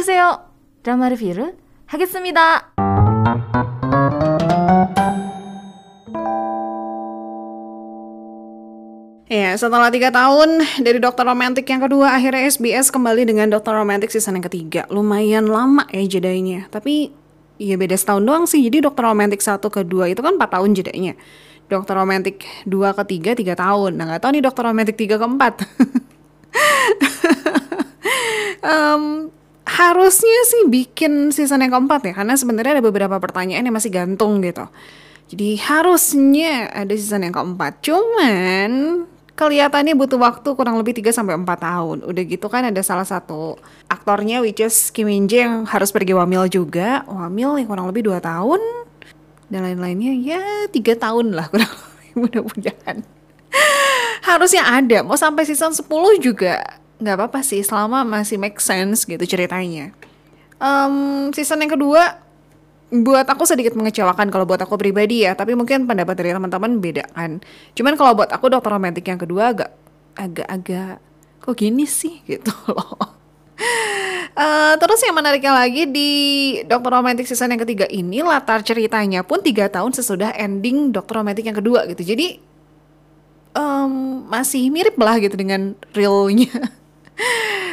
오세요. 드라마 리뷰를 하겠습니다. Ya, setelah tiga tahun dari Dokter Romantik yang kedua, akhirnya SBS kembali dengan Dokter Romantik season yang ketiga. Lumayan lama ya jedanya, tapi ya beda setahun doang sih. Jadi Dokter Romantik satu ke dua itu kan empat tahun jedanya. Dokter Romantik dua ke tiga tiga tahun. Nah nggak tahu nih Dokter Romantik tiga ke empat. um, harusnya sih bikin season yang keempat ya, karena sebenarnya ada beberapa pertanyaan yang masih gantung gitu. Jadi harusnya ada season yang keempat. Cuman kelihatannya butuh waktu kurang lebih 3 sampai 4 tahun. Udah gitu kan ada salah satu aktornya which is Kim Min Jae yang harus pergi wamil juga. Wamil yang kurang lebih 2 tahun dan lain-lainnya ya 3 tahun lah kurang lebih mudah-mudahan. Harusnya ada, mau sampai season 10 juga nggak apa-apa sih selama masih make sense gitu ceritanya. Um, season yang kedua buat aku sedikit mengecewakan kalau buat aku pribadi ya, tapi mungkin pendapat dari teman-teman beda kan. Cuman kalau buat aku dokter romantik yang kedua agak agak-agak kok gini sih gitu loh. Uh, terus yang menariknya lagi di Dokter Romantik season yang ketiga ini latar ceritanya pun tiga tahun sesudah ending Dokter Romantik yang kedua gitu. Jadi um, masih mirip lah gitu dengan realnya.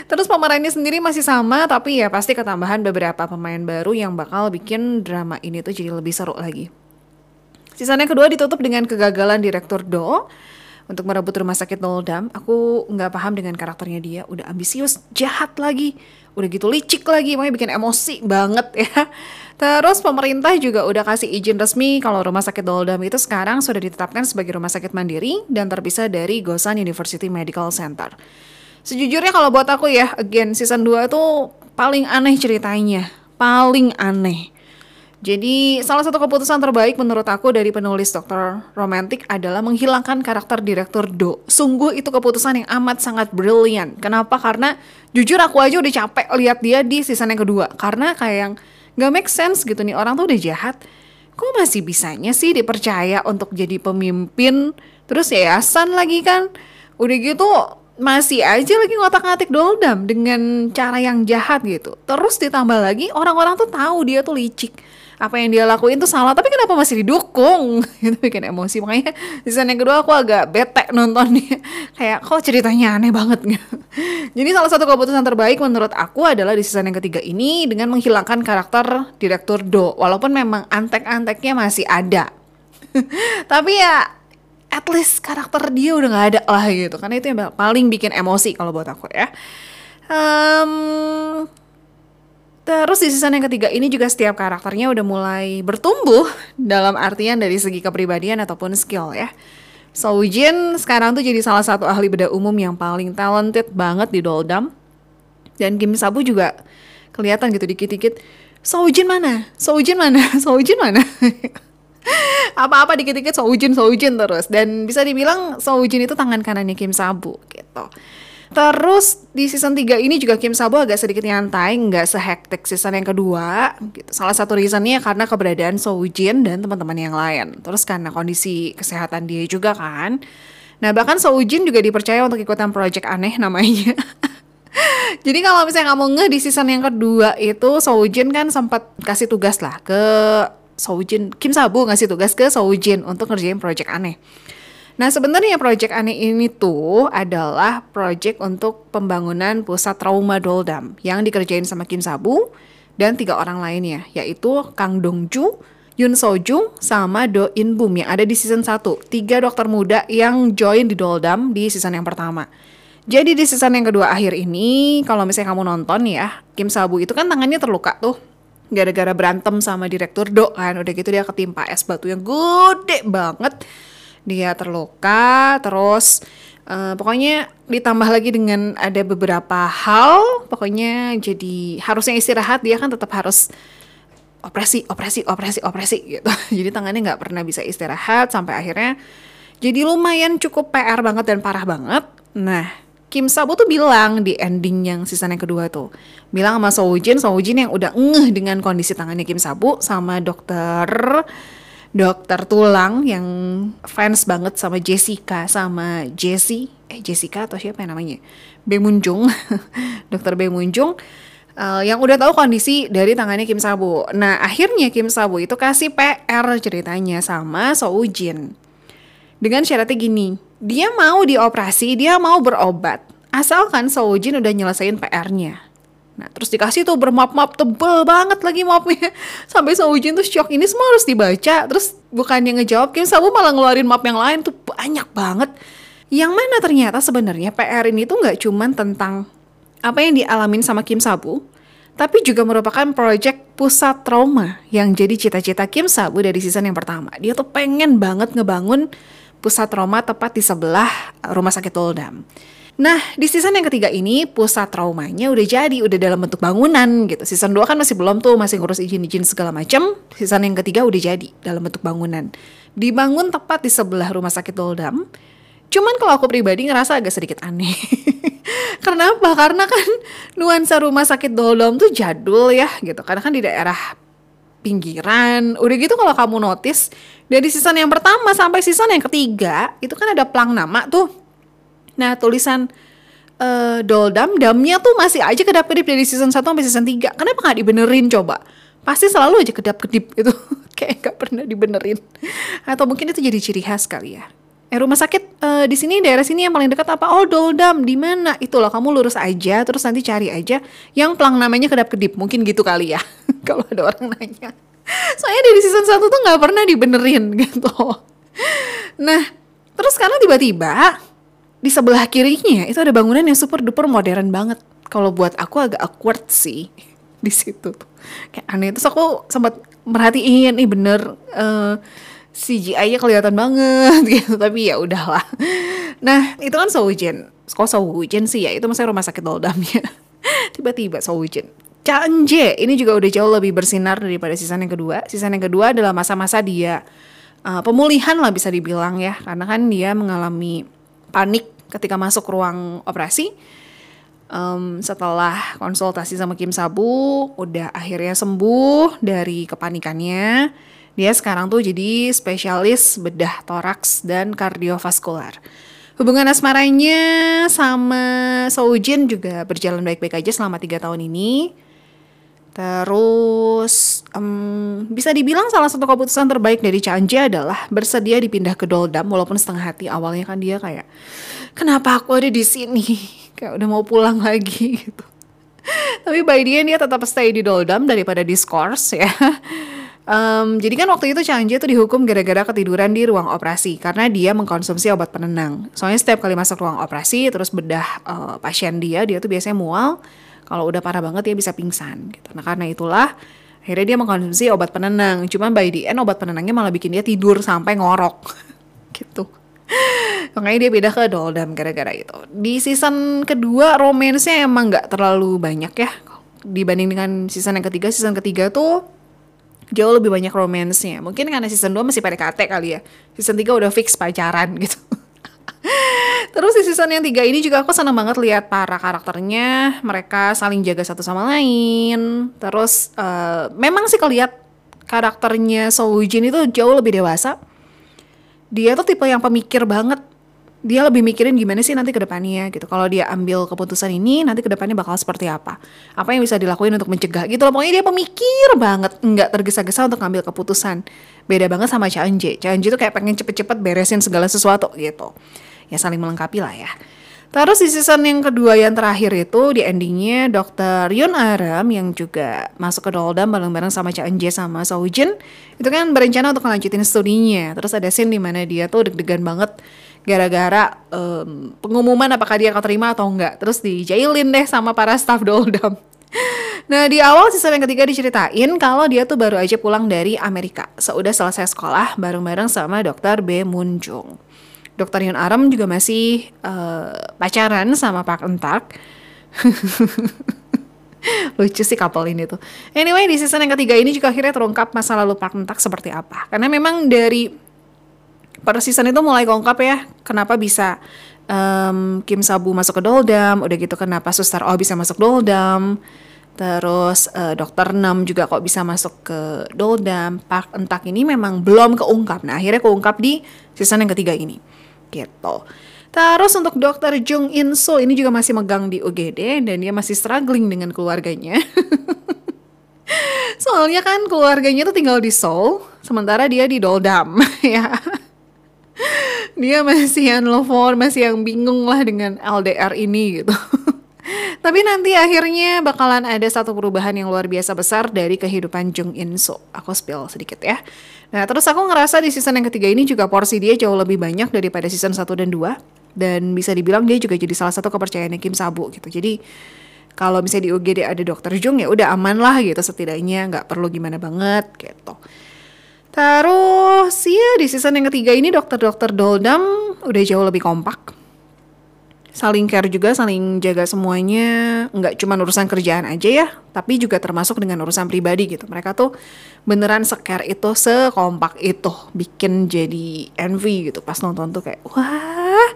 Terus pemerannya sendiri masih sama, tapi ya pasti ketambahan beberapa pemain baru yang bakal bikin drama ini tuh jadi lebih seru lagi. Season yang kedua ditutup dengan kegagalan direktur Do untuk merebut rumah sakit Noldam. Aku nggak paham dengan karakternya dia, udah ambisius, jahat lagi, udah gitu licik lagi, makanya bikin emosi banget ya. Terus pemerintah juga udah kasih izin resmi kalau rumah sakit Doldam itu sekarang sudah ditetapkan sebagai rumah sakit mandiri dan terpisah dari Gosan University Medical Center. Sejujurnya kalau buat aku ya, again season 2 itu paling aneh ceritanya, paling aneh. Jadi salah satu keputusan terbaik menurut aku dari penulis Dokter Romantik adalah menghilangkan karakter Direktur Do. Sungguh itu keputusan yang amat sangat brilian. Kenapa? Karena jujur aku aja udah capek lihat dia di season yang kedua. Karena kayak yang gak make sense gitu nih orang tuh udah jahat. Kok masih bisanya sih dipercaya untuk jadi pemimpin? Terus yayasan lagi kan? Udah gitu masih aja lagi ngotak-ngatik Doldam dengan cara yang jahat gitu. Terus ditambah lagi orang-orang tuh tahu dia tuh licik. Apa yang dia lakuin tuh salah, tapi kenapa masih didukung? Itu bikin emosi. Makanya season yang kedua aku agak bete nontonnya. Kayak kok ceritanya aneh banget gitu. Jadi salah satu keputusan terbaik menurut aku adalah di season yang ketiga ini dengan menghilangkan karakter Direktur Do. Walaupun memang antek-anteknya masih ada. tapi ya at least karakter dia udah nggak ada lah gitu karena itu yang paling bikin emosi kalau buat aku ya um, terus di season yang ketiga ini juga setiap karakternya udah mulai bertumbuh dalam artian dari segi kepribadian ataupun skill ya Jin sekarang tuh jadi salah satu ahli bedah umum yang paling talented banget di Doldam dan Kim Sabu juga kelihatan gitu dikit-dikit Jin mana? Jin mana? Jin mana? apa-apa dikit-dikit Soujin Soujin terus dan bisa dibilang Soujin itu tangan kanannya Kim Sabu gitu. Terus di season 3 ini juga Kim Sabu agak sedikit nyantai, nggak sehektik season yang kedua. Gitu. Salah satu reasonnya karena keberadaan Soujin dan teman-teman yang lain. Terus karena kondisi kesehatan dia juga kan. Nah bahkan Soujin juga dipercaya untuk ikutan project aneh namanya. Jadi kalau misalnya kamu nge di season yang kedua itu Soujin kan sempat kasih tugas lah ke Soujin, Kim Sabu ngasih tugas ke Soujin untuk ngerjain project aneh. Nah sebenarnya project aneh ini tuh adalah project untuk pembangunan pusat trauma Doldam yang dikerjain sama Kim Sabu dan tiga orang lainnya yaitu Kang Dongju, Yun Sojung, sama Do In Bum yang ada di season 1. Tiga dokter muda yang join di Doldam di season yang pertama. Jadi di season yang kedua akhir ini, kalau misalnya kamu nonton ya, Kim Sabu itu kan tangannya terluka tuh gara-gara berantem sama direktur do kan. Udah gitu dia ketimpa es batu yang gede banget. Dia terluka terus uh, pokoknya ditambah lagi dengan ada beberapa hal pokoknya jadi harusnya istirahat dia kan tetap harus operasi operasi operasi operasi gitu. Jadi tangannya nggak pernah bisa istirahat sampai akhirnya jadi lumayan cukup PR banget dan parah banget. Nah Kim Sabu tuh bilang di ending yang season yang kedua tuh bilang sama Soujin, Soujin yang udah ngeh dengan kondisi tangannya Kim Sabu sama dokter dokter tulang yang fans banget sama Jessica sama Jessie eh Jessica atau siapa yang namanya Bemunjung dokter Bemunjung uh, yang udah tahu kondisi dari tangannya Kim Sabu. Nah, akhirnya Kim Sabu itu kasih PR ceritanya sama Soujin. Dengan syaratnya gini, dia mau dioperasi, dia mau berobat. Asalkan Soujin udah nyelesain PR-nya. Nah, terus dikasih tuh bermap-map tebel banget lagi mapnya. Sampai Soujin tuh shock ini semua harus dibaca. Terus bukan yang ngejawab, Kim Sabu malah ngeluarin map yang lain tuh banyak banget. Yang mana ternyata sebenarnya PR ini tuh nggak cuman tentang apa yang dialamin sama Kim Sabu, tapi juga merupakan proyek pusat trauma yang jadi cita-cita Kim Sabu dari season yang pertama. Dia tuh pengen banget ngebangun pusat trauma tepat di sebelah rumah sakit Doldam. Nah, di season yang ketiga ini pusat traumanya udah jadi, udah dalam bentuk bangunan gitu. Season 2 kan masih belum tuh, masih ngurus izin-izin segala macam. Season yang ketiga udah jadi dalam bentuk bangunan. Dibangun tepat di sebelah rumah sakit Doldam. Cuman kalau aku pribadi ngerasa agak sedikit aneh. Karena apa? Karena kan nuansa rumah sakit Doldam tuh jadul ya gitu. Karena kan di daerah pinggiran. Udah gitu kalau kamu notice dari season yang pertama sampai season yang ketiga itu kan ada plang nama tuh Nah, tulisan uh, Doldam, damnya tuh masih aja kedap-kedip dari season 1 sampai season 3. Kenapa nggak dibenerin coba? Pasti selalu aja kedap-kedip itu. Kayak nggak pernah dibenerin. Atau mungkin itu jadi ciri khas kali ya. Eh rumah sakit uh, di sini daerah sini yang paling dekat apa? Oh Doldam di mana? Itu loh kamu lurus aja terus nanti cari aja yang pelang namanya kedap-kedip. Mungkin gitu kali ya. Kalau ada orang nanya. Soalnya dari season 1 tuh nggak pernah dibenerin gitu. Nah, terus sekarang tiba-tiba di sebelah kirinya itu ada bangunan yang super duper modern banget. Kalau buat aku agak awkward sih di situ tuh. Kayak aneh terus aku sempat merhatiin nih bener uh, CGI-nya kelihatan banget gitu tapi ya udahlah. Nah, itu kan Soujin. Kok Soujin sih ya? Itu maksudnya rumah sakit Doldamnya. Tiba-tiba Soujin. Chanje ini juga udah jauh lebih bersinar daripada season yang kedua. Season yang kedua adalah masa-masa dia uh, pemulihan lah bisa dibilang ya, karena kan dia mengalami panik ketika masuk ruang operasi. Um, setelah konsultasi sama Kim Sabu, udah akhirnya sembuh dari kepanikannya. Dia sekarang tuh jadi spesialis bedah toraks dan kardiovaskular. Hubungan asmaranya sama Soujin juga berjalan baik-baik aja selama tiga tahun ini. Terus um, bisa dibilang salah satu keputusan terbaik dari Chanje adalah bersedia dipindah ke Doldam walaupun setengah hati awalnya kan dia kayak kenapa aku ada di sini kayak udah mau pulang lagi gitu. Tapi by the end dia tetap stay di Doldam daripada di Scores ya. Um, jadi kan waktu itu Chanje tuh dihukum gara-gara ketiduran di ruang operasi karena dia mengkonsumsi obat penenang. Soalnya setiap kali masuk ruang operasi terus bedah uh, pasien dia, dia tuh biasanya mual kalau udah parah banget dia bisa pingsan gitu. Nah karena itulah akhirnya dia mengkonsumsi obat penenang. Cuman by the end obat penenangnya malah bikin dia tidur sampai ngorok gitu. Makanya dia beda ke Doldam gara-gara itu. Di season kedua romansnya emang nggak terlalu banyak ya dibanding dengan season yang ketiga. Season ketiga tuh jauh lebih banyak romansnya. Mungkin karena season 2 masih PDKT kali ya. Season 3 udah fix pacaran gitu. Terus di season yang tiga ini juga aku senang banget lihat para karakternya, mereka saling jaga satu sama lain. Terus uh, memang sih kelihat karakternya Soojin itu jauh lebih dewasa. Dia tuh tipe yang pemikir banget. Dia lebih mikirin gimana sih nanti ke depannya gitu. Kalau dia ambil keputusan ini, nanti ke depannya bakal seperti apa. Apa yang bisa dilakuin untuk mencegah gitu loh. Pokoknya dia pemikir banget, nggak tergesa-gesa untuk ngambil keputusan. Beda banget sama Chanje. Chanje tuh kayak pengen cepet-cepet beresin segala sesuatu gitu ya saling melengkapi lah ya. Terus di season yang kedua yang terakhir itu di endingnya Dr. Yun Aram yang juga masuk ke Doldam bareng-bareng sama Cha Eun sama Jin itu kan berencana untuk melanjutin studinya. Terus ada scene di mana dia tuh deg-degan banget gara-gara um, pengumuman apakah dia akan terima atau enggak. Terus dijailin deh sama para staff Doldam. Nah di awal season yang ketiga diceritain kalau dia tuh baru aja pulang dari Amerika. Sudah selesai sekolah bareng-bareng sama Dr. B. Moon Jung. Dokter Yun Aram juga masih uh, pacaran sama Pak Entak. Lucu sih couple ini tuh. Anyway, di season yang ketiga ini juga akhirnya terungkap masa lalu Pak Entak seperti apa. Karena memang dari pada season itu mulai keungkap ya, kenapa bisa um, Kim Sabu masuk ke Doldam, udah gitu kenapa Suster Oh bisa masuk Doldam, terus uh, Dokter Nam juga kok bisa masuk ke Doldam. Pak Entak ini memang belum keungkap. Nah akhirnya keungkap di season yang ketiga ini gitu. Terus untuk dokter Jung In So ini juga masih megang di UGD dan dia masih struggling dengan keluarganya. Soalnya kan keluarganya tuh tinggal di Seoul, sementara dia di Doldam ya. Dia masih yang telepon, masih yang bingung lah dengan LDR ini gitu. Tapi nanti akhirnya bakalan ada satu perubahan yang luar biasa besar dari kehidupan Jung In So. Aku spill sedikit ya. Nah, terus aku ngerasa di season yang ketiga ini juga porsi dia jauh lebih banyak daripada season 1 dan 2 dan bisa dibilang dia juga jadi salah satu kepercayaannya Kim Sabu gitu jadi kalau misalnya di UGD ada dokter Jung ya udah aman lah gitu setidaknya nggak perlu gimana banget gitu terus ya di season yang ketiga ini dokter-dokter Doldam udah jauh lebih kompak saling care juga, saling jaga semuanya, nggak cuma urusan kerjaan aja ya, tapi juga termasuk dengan urusan pribadi gitu. Mereka tuh beneran secare itu, sekompak itu, bikin jadi envy gitu. Pas nonton tuh kayak, wah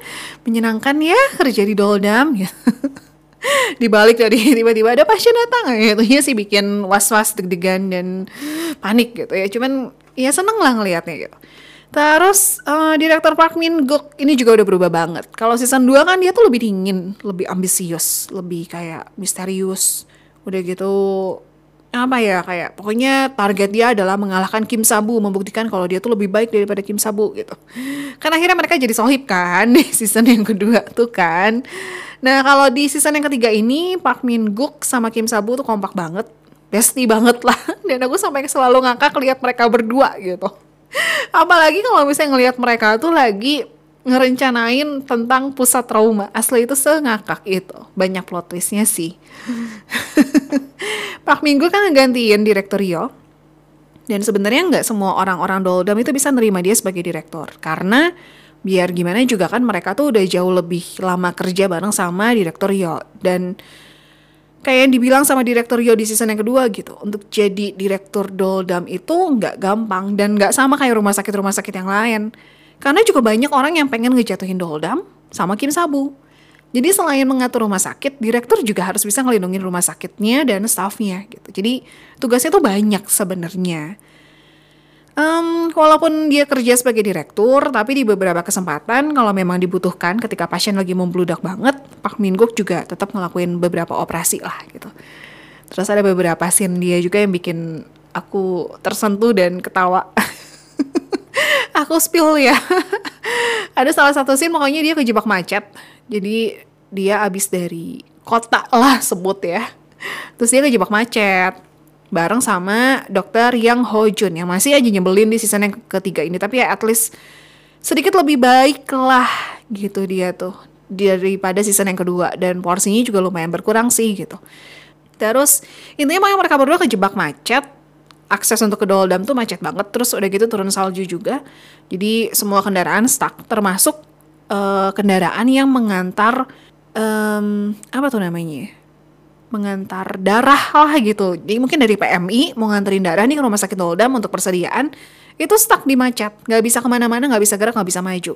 menyenangkan ya kerja di Doldam ya. Dibalik dari tiba-tiba ada pasien datang gitu ya sih bikin was-was deg-degan dan panik gitu ya. Cuman ya seneng lah ngelihatnya gitu. Terus uh, direktur Park Min Guk ini juga udah berubah banget. Kalau season 2 kan dia tuh lebih dingin, lebih ambisius, lebih kayak misterius. Udah gitu apa ya kayak pokoknya target dia adalah mengalahkan Kim Sabu, membuktikan kalau dia tuh lebih baik daripada Kim Sabu gitu. Karena akhirnya mereka jadi sohib kan di season yang kedua tuh kan. Nah kalau di season yang ketiga ini Park Min Guk sama Kim Sabu tuh kompak banget, bestie banget lah. Dan aku sampai selalu ngakak lihat mereka berdua gitu. Apalagi kalau misalnya ngelihat mereka tuh lagi ngerencanain tentang pusat trauma. Asli itu sengakak itu. Banyak plot twistnya sih. Pak Minggu kan gantiin direktur Rio. Dan sebenarnya nggak semua orang-orang Doldam itu bisa nerima dia sebagai direktur. Karena biar gimana juga kan mereka tuh udah jauh lebih lama kerja bareng sama direktur Rio. Dan kayak yang dibilang sama direktur Yo di season yang kedua gitu. Untuk jadi direktur Doldam itu nggak gampang dan nggak sama kayak rumah sakit rumah sakit yang lain. Karena juga banyak orang yang pengen ngejatuhin Doldam sama Kim Sabu. Jadi selain mengatur rumah sakit direktur juga harus bisa ngelindungin rumah sakitnya dan staffnya gitu. Jadi tugasnya tuh banyak sebenarnya Um, walaupun dia kerja sebagai direktur, tapi di beberapa kesempatan kalau memang dibutuhkan ketika pasien lagi membludak banget, Pak Minguk juga tetap ngelakuin beberapa operasi lah gitu. Terus ada beberapa scene dia juga yang bikin aku tersentuh dan ketawa. aku spill ya. ada salah satu scene pokoknya dia kejebak macet. Jadi dia abis dari kota lah sebut ya. Terus dia kejebak macet bareng sama dokter Yang Ho Jun yang masih aja nyebelin di season yang ketiga ini. Tapi ya at least sedikit lebih baik lah gitu dia tuh daripada season yang kedua. Dan porsinya juga lumayan berkurang sih gitu. Terus intinya makanya mereka berdua kejebak macet. Akses untuk ke Doldam tuh macet banget. Terus udah gitu turun salju juga. Jadi semua kendaraan stuck termasuk uh, kendaraan yang mengantar um, apa tuh namanya mengantar darah lah gitu. Jadi mungkin dari PMI mau nganterin darah nih ke rumah sakit Doldam untuk persediaan itu stuck di macet, nggak bisa ke mana-mana, nggak bisa gerak, nggak bisa maju.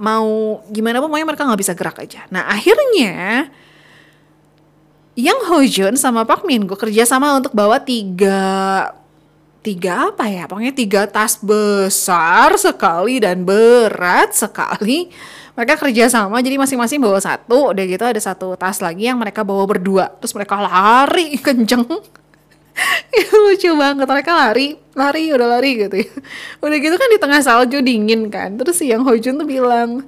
Mau gimana pun pokoknya mereka nggak bisa gerak aja. Nah akhirnya yang Hojun sama Pak Min gue kerja sama untuk bawa tiga tiga apa ya pokoknya tiga tas besar sekali dan berat sekali mereka kerja sama jadi masing-masing bawa satu udah gitu ada satu tas lagi yang mereka bawa berdua. Terus mereka lari kenceng. Ya lucu banget mereka lari lari udah lari gitu ya. Udah gitu kan di tengah salju dingin kan. Terus si yang Hojun tuh bilang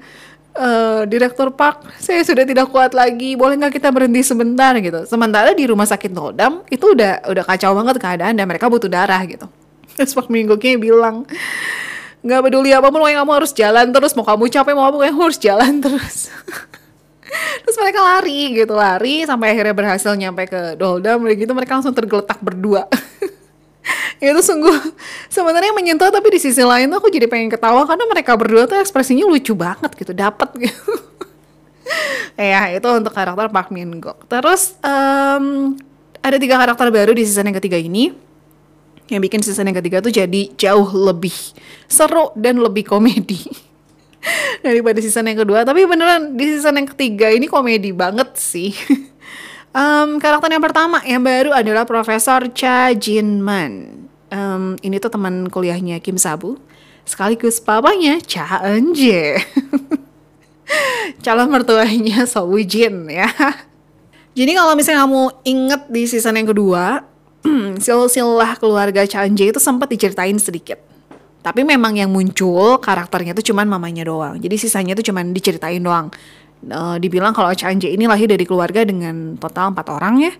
e, direktur Park saya sudah tidak kuat lagi boleh nggak kita berhenti sebentar? gitu. Sementara di rumah sakit Nodam itu udah udah kacau banget keadaan dan mereka butuh darah gitu. Terus Pak Minggu bilang nggak peduli apa pun pokoknya kamu harus jalan terus. Mau kamu capek mau apa pokoknya harus jalan terus. Terus mereka lari gitu lari sampai akhirnya berhasil nyampe ke Doldam udah gitu mereka langsung tergeletak berdua. Itu sungguh sebenarnya menyentuh tapi di sisi lain tuh aku jadi pengen ketawa karena mereka berdua tuh ekspresinya lucu banget gitu dapat gitu. Ya itu untuk karakter Park Min Gok terus um, ada tiga karakter baru di season yang ketiga ini yang bikin season yang ketiga tuh jadi jauh lebih seru dan lebih komedi daripada season yang kedua. Tapi beneran di season yang ketiga ini komedi banget sih. Um, karakter yang pertama yang baru adalah Profesor Cha Jin Man. Um, ini tuh teman kuliahnya Kim Sabu sekaligus papanya Cha Eun calon mertuanya Sowujin ya. Jadi kalau misalnya kamu inget di season yang kedua, silsilah keluarga Chanje itu sempat diceritain sedikit. Tapi memang yang muncul karakternya itu cuman mamanya doang. Jadi sisanya itu cuman diceritain doang. Uh, dibilang kalau Chanje ini lahir dari keluarga dengan total empat orang ya.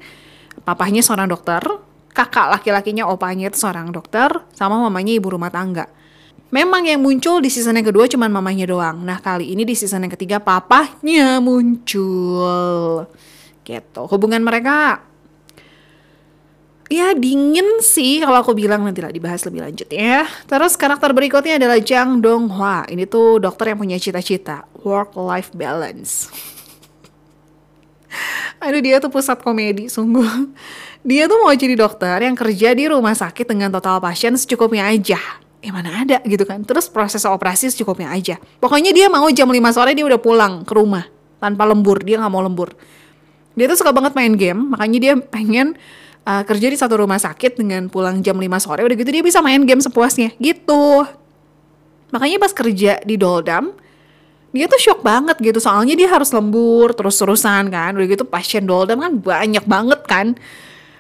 Papahnya seorang dokter, kakak laki-lakinya opanya itu seorang dokter, sama mamanya ibu rumah tangga. Memang yang muncul di season yang kedua cuman mamanya doang. Nah kali ini di season yang ketiga papahnya muncul. Gitu. Hubungan mereka ya dingin sih kalau aku bilang nanti lah dibahas lebih lanjut ya. Terus karakter berikutnya adalah Jang Dong Hwa. Ini tuh dokter yang punya cita-cita work life balance. Aduh dia tuh pusat komedi sungguh. Dia tuh mau jadi dokter yang kerja di rumah sakit dengan total pasien secukupnya aja eh mana ada gitu kan terus proses operasi secukupnya aja pokoknya dia mau jam 5 sore dia udah pulang ke rumah tanpa lembur dia nggak mau lembur dia tuh suka banget main game makanya dia pengen uh, kerja di satu rumah sakit dengan pulang jam 5 sore udah gitu dia bisa main game sepuasnya gitu. Makanya pas kerja di Doldam dia tuh shock banget gitu. Soalnya dia harus lembur terus-terusan kan. Udah gitu pasien Doldam kan banyak banget kan.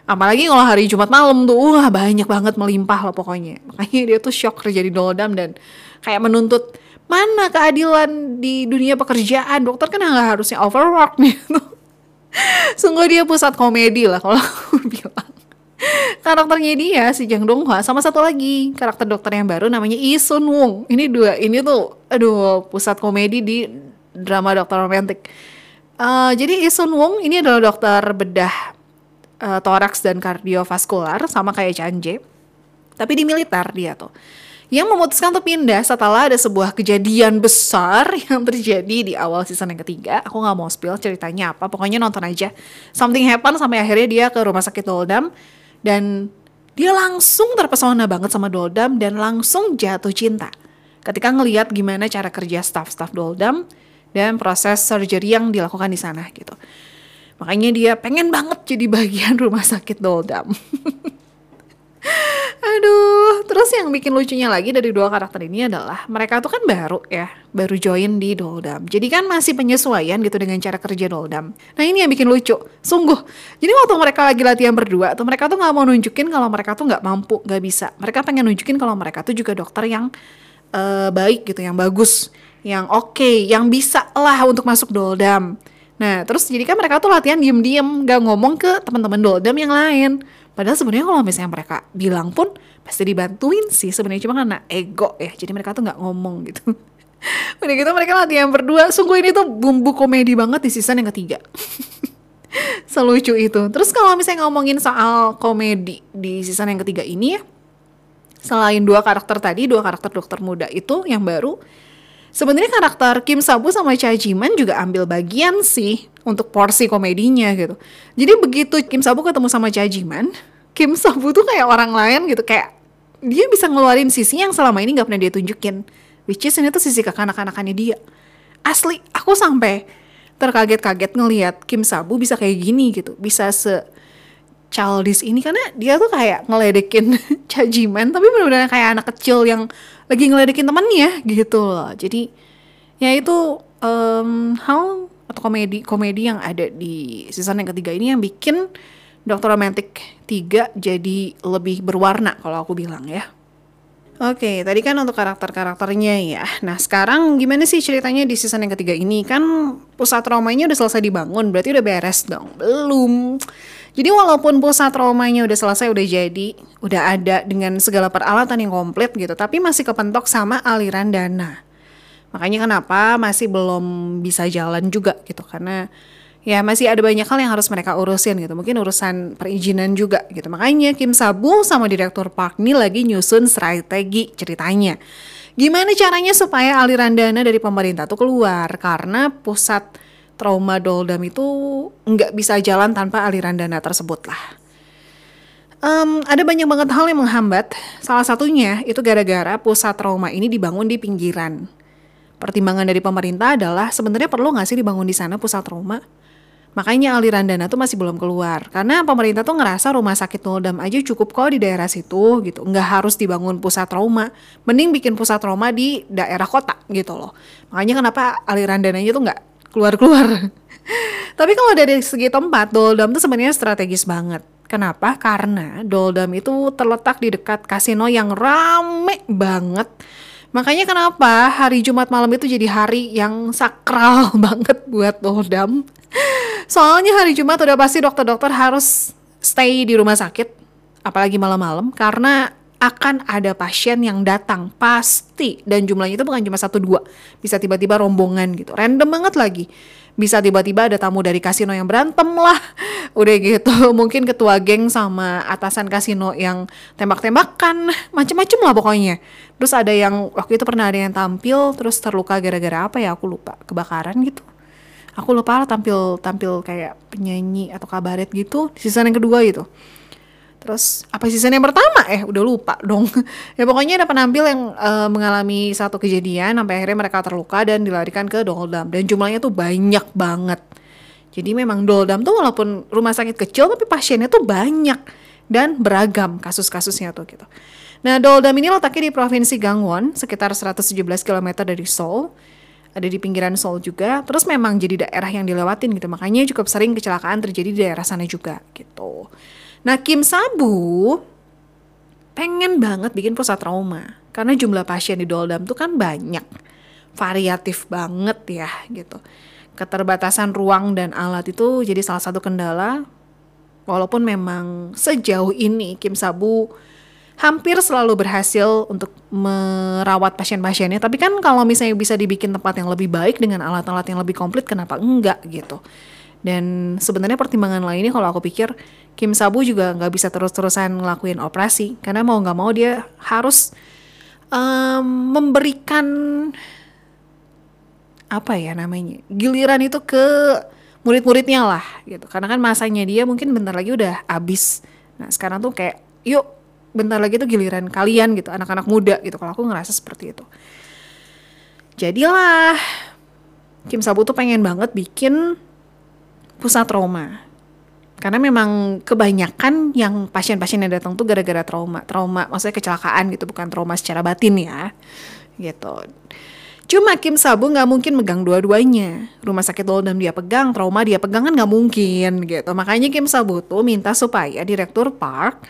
Apalagi kalau hari Jumat malam tuh wah banyak banget melimpah loh pokoknya. Makanya dia tuh shock kerja di Doldam dan kayak menuntut mana keadilan di dunia pekerjaan? Dokter kan nggak harusnya overwork. Nih sungguh dia pusat komedi lah kalau aku bilang karakternya dia si Jang Dong Hwa sama satu lagi karakter dokter yang baru namanya Lee Sun Wong ini dua ini tuh aduh pusat komedi di drama dokter romantik uh, jadi Lee Sun Wong ini adalah dokter bedah uh, toraks dan kardiovaskular sama kayak Chanje. Tapi di militer dia tuh. Yang memutuskan untuk pindah setelah ada sebuah kejadian besar yang terjadi di awal season yang ketiga. Aku nggak mau spill ceritanya apa, pokoknya nonton aja. Something happen sampai akhirnya dia ke rumah sakit Doldam dan dia langsung terpesona banget sama Doldam dan langsung jatuh cinta. Ketika ngeliat gimana cara kerja staff-staff Doldam dan proses surgery yang dilakukan di sana gitu. Makanya dia pengen banget jadi bagian rumah sakit Doldam. Aduh, terus yang bikin lucunya lagi dari dua karakter ini adalah mereka tuh kan baru ya, baru join di Doldam. Jadi kan masih penyesuaian gitu dengan cara kerja Doldam. Nah ini yang bikin lucu, sungguh. Jadi waktu mereka lagi latihan berdua tuh mereka tuh nggak mau nunjukin kalau mereka tuh nggak mampu, nggak bisa. Mereka pengen nunjukin kalau mereka tuh juga dokter yang uh, baik gitu, yang bagus, yang oke, okay, yang bisa lah untuk masuk Doldam. Nah, terus jadi kan mereka tuh latihan diem-diem, gak ngomong ke teman-teman doldam yang lain. Padahal sebenarnya kalau misalnya mereka bilang pun pasti dibantuin sih sebenarnya cuma karena ego ya. Jadi mereka tuh nggak ngomong gitu. Udah gitu mereka latihan berdua. Sungguh ini tuh bumbu komedi banget di season yang ketiga. Selucu itu. Terus kalau misalnya ngomongin soal komedi di season yang ketiga ini ya, selain dua karakter tadi, dua karakter dokter muda itu yang baru, sebenarnya karakter Kim Sabu sama Cha Jiman juga ambil bagian sih untuk porsi komedinya gitu. Jadi begitu Kim Sabu ketemu sama Cha Jiman, Kim Sabu tuh kayak orang lain gitu kayak dia bisa ngeluarin sisi yang selama ini nggak pernah dia tunjukin. Which is ini tuh sisi kekanak-kanakannya dia. Asli, aku sampai terkaget-kaget ngelihat Kim Sabu bisa kayak gini gitu, bisa se childish ini karena dia tuh kayak ngeledekin cajiman tapi benar-benar kayak anak kecil yang lagi ngeledekin temannya gitu loh jadi ya itu um, hal atau komedi komedi yang ada di season yang ketiga ini yang bikin Dokter Romantic 3 jadi lebih berwarna kalau aku bilang ya. Oke, tadi kan untuk karakter-karakternya ya. Nah, sekarang gimana sih ceritanya di season yang ketiga ini? Kan pusat traumanya udah selesai dibangun, berarti udah beres dong. Belum. Jadi walaupun pusat traumanya udah selesai, udah jadi, udah ada dengan segala peralatan yang komplit gitu, tapi masih kepentok sama aliran dana. Makanya kenapa masih belum bisa jalan juga gitu, karena ya masih ada banyak hal yang harus mereka urusin gitu. Mungkin urusan perizinan juga gitu. Makanya Kim Sabu sama Direktur Park ini lagi nyusun strategi ceritanya. Gimana caranya supaya aliran dana dari pemerintah tuh keluar karena pusat trauma doldam itu nggak bisa jalan tanpa aliran dana tersebut lah. Um, ada banyak banget hal yang menghambat. Salah satunya itu gara-gara pusat trauma ini dibangun di pinggiran. Pertimbangan dari pemerintah adalah sebenarnya perlu nggak sih dibangun di sana pusat trauma? Makanya aliran dana tuh masih belum keluar. Karena pemerintah tuh ngerasa rumah sakit Doldam aja cukup kok di daerah situ gitu. Nggak harus dibangun pusat trauma. Mending bikin pusat trauma di daerah kota gitu loh. Makanya kenapa aliran dananya tuh nggak keluar-keluar. Tapi kalau dari segi tempat, Doldam tuh sebenarnya strategis banget. Kenapa? Karena Doldam itu terletak di dekat kasino yang rame banget. Makanya kenapa hari Jumat malam itu jadi hari yang sakral banget buat Doldam. Soalnya hari Jumat udah pasti dokter-dokter harus stay di rumah sakit, apalagi malam-malam, karena akan ada pasien yang datang pasti. Dan jumlahnya itu bukan cuma satu dua. Bisa tiba-tiba rombongan gitu. Random banget lagi. Bisa tiba-tiba ada tamu dari kasino yang berantem lah. Udah gitu. Mungkin ketua geng sama atasan kasino yang tembak-tembakan. Macem-macem lah pokoknya. Terus ada yang waktu itu pernah ada yang tampil terus terluka gara-gara apa ya? Aku lupa. Kebakaran gitu. Aku lupa lah tampil tampil kayak penyanyi atau kabaret gitu. Di season yang kedua gitu terus apa season yang pertama eh udah lupa dong ya pokoknya ada penampil yang uh, mengalami satu kejadian sampai akhirnya mereka terluka dan dilarikan ke Doldam dan jumlahnya tuh banyak banget jadi memang Doldam tuh walaupun rumah sakit kecil tapi pasiennya tuh banyak dan beragam kasus-kasusnya tuh gitu nah Doldam ini letaknya di provinsi Gangwon sekitar 117 km dari Seoul ada di pinggiran Seoul juga. Terus memang jadi daerah yang dilewatin gitu. Makanya cukup sering kecelakaan terjadi di daerah sana juga gitu. Nah Kim Sabu pengen banget bikin pusat trauma. Karena jumlah pasien di Doldam tuh kan banyak. Variatif banget ya gitu. Keterbatasan ruang dan alat itu jadi salah satu kendala. Walaupun memang sejauh ini Kim Sabu hampir selalu berhasil untuk merawat pasien-pasiennya. Tapi kan kalau misalnya bisa dibikin tempat yang lebih baik dengan alat-alat yang lebih komplit, kenapa enggak gitu? Dan sebenarnya pertimbangan lainnya kalau aku pikir Kim Sabu juga nggak bisa terus-terusan ngelakuin operasi. Karena mau nggak mau dia harus um, memberikan apa ya namanya giliran itu ke murid-muridnya lah gitu. Karena kan masanya dia mungkin bentar lagi udah habis. Nah sekarang tuh kayak yuk bentar lagi tuh giliran kalian gitu anak-anak muda gitu. Kalau aku ngerasa seperti itu. Jadilah Kim Sabu tuh pengen banget bikin pusat trauma karena memang kebanyakan yang pasien-pasien yang datang tuh gara-gara trauma trauma maksudnya kecelakaan gitu bukan trauma secara batin ya gitu Cuma Kim Sabu nggak mungkin megang dua-duanya. Rumah sakit Doldam dia pegang, trauma dia pegang kan nggak mungkin gitu. Makanya Kim Sabu tuh minta supaya Direktur Park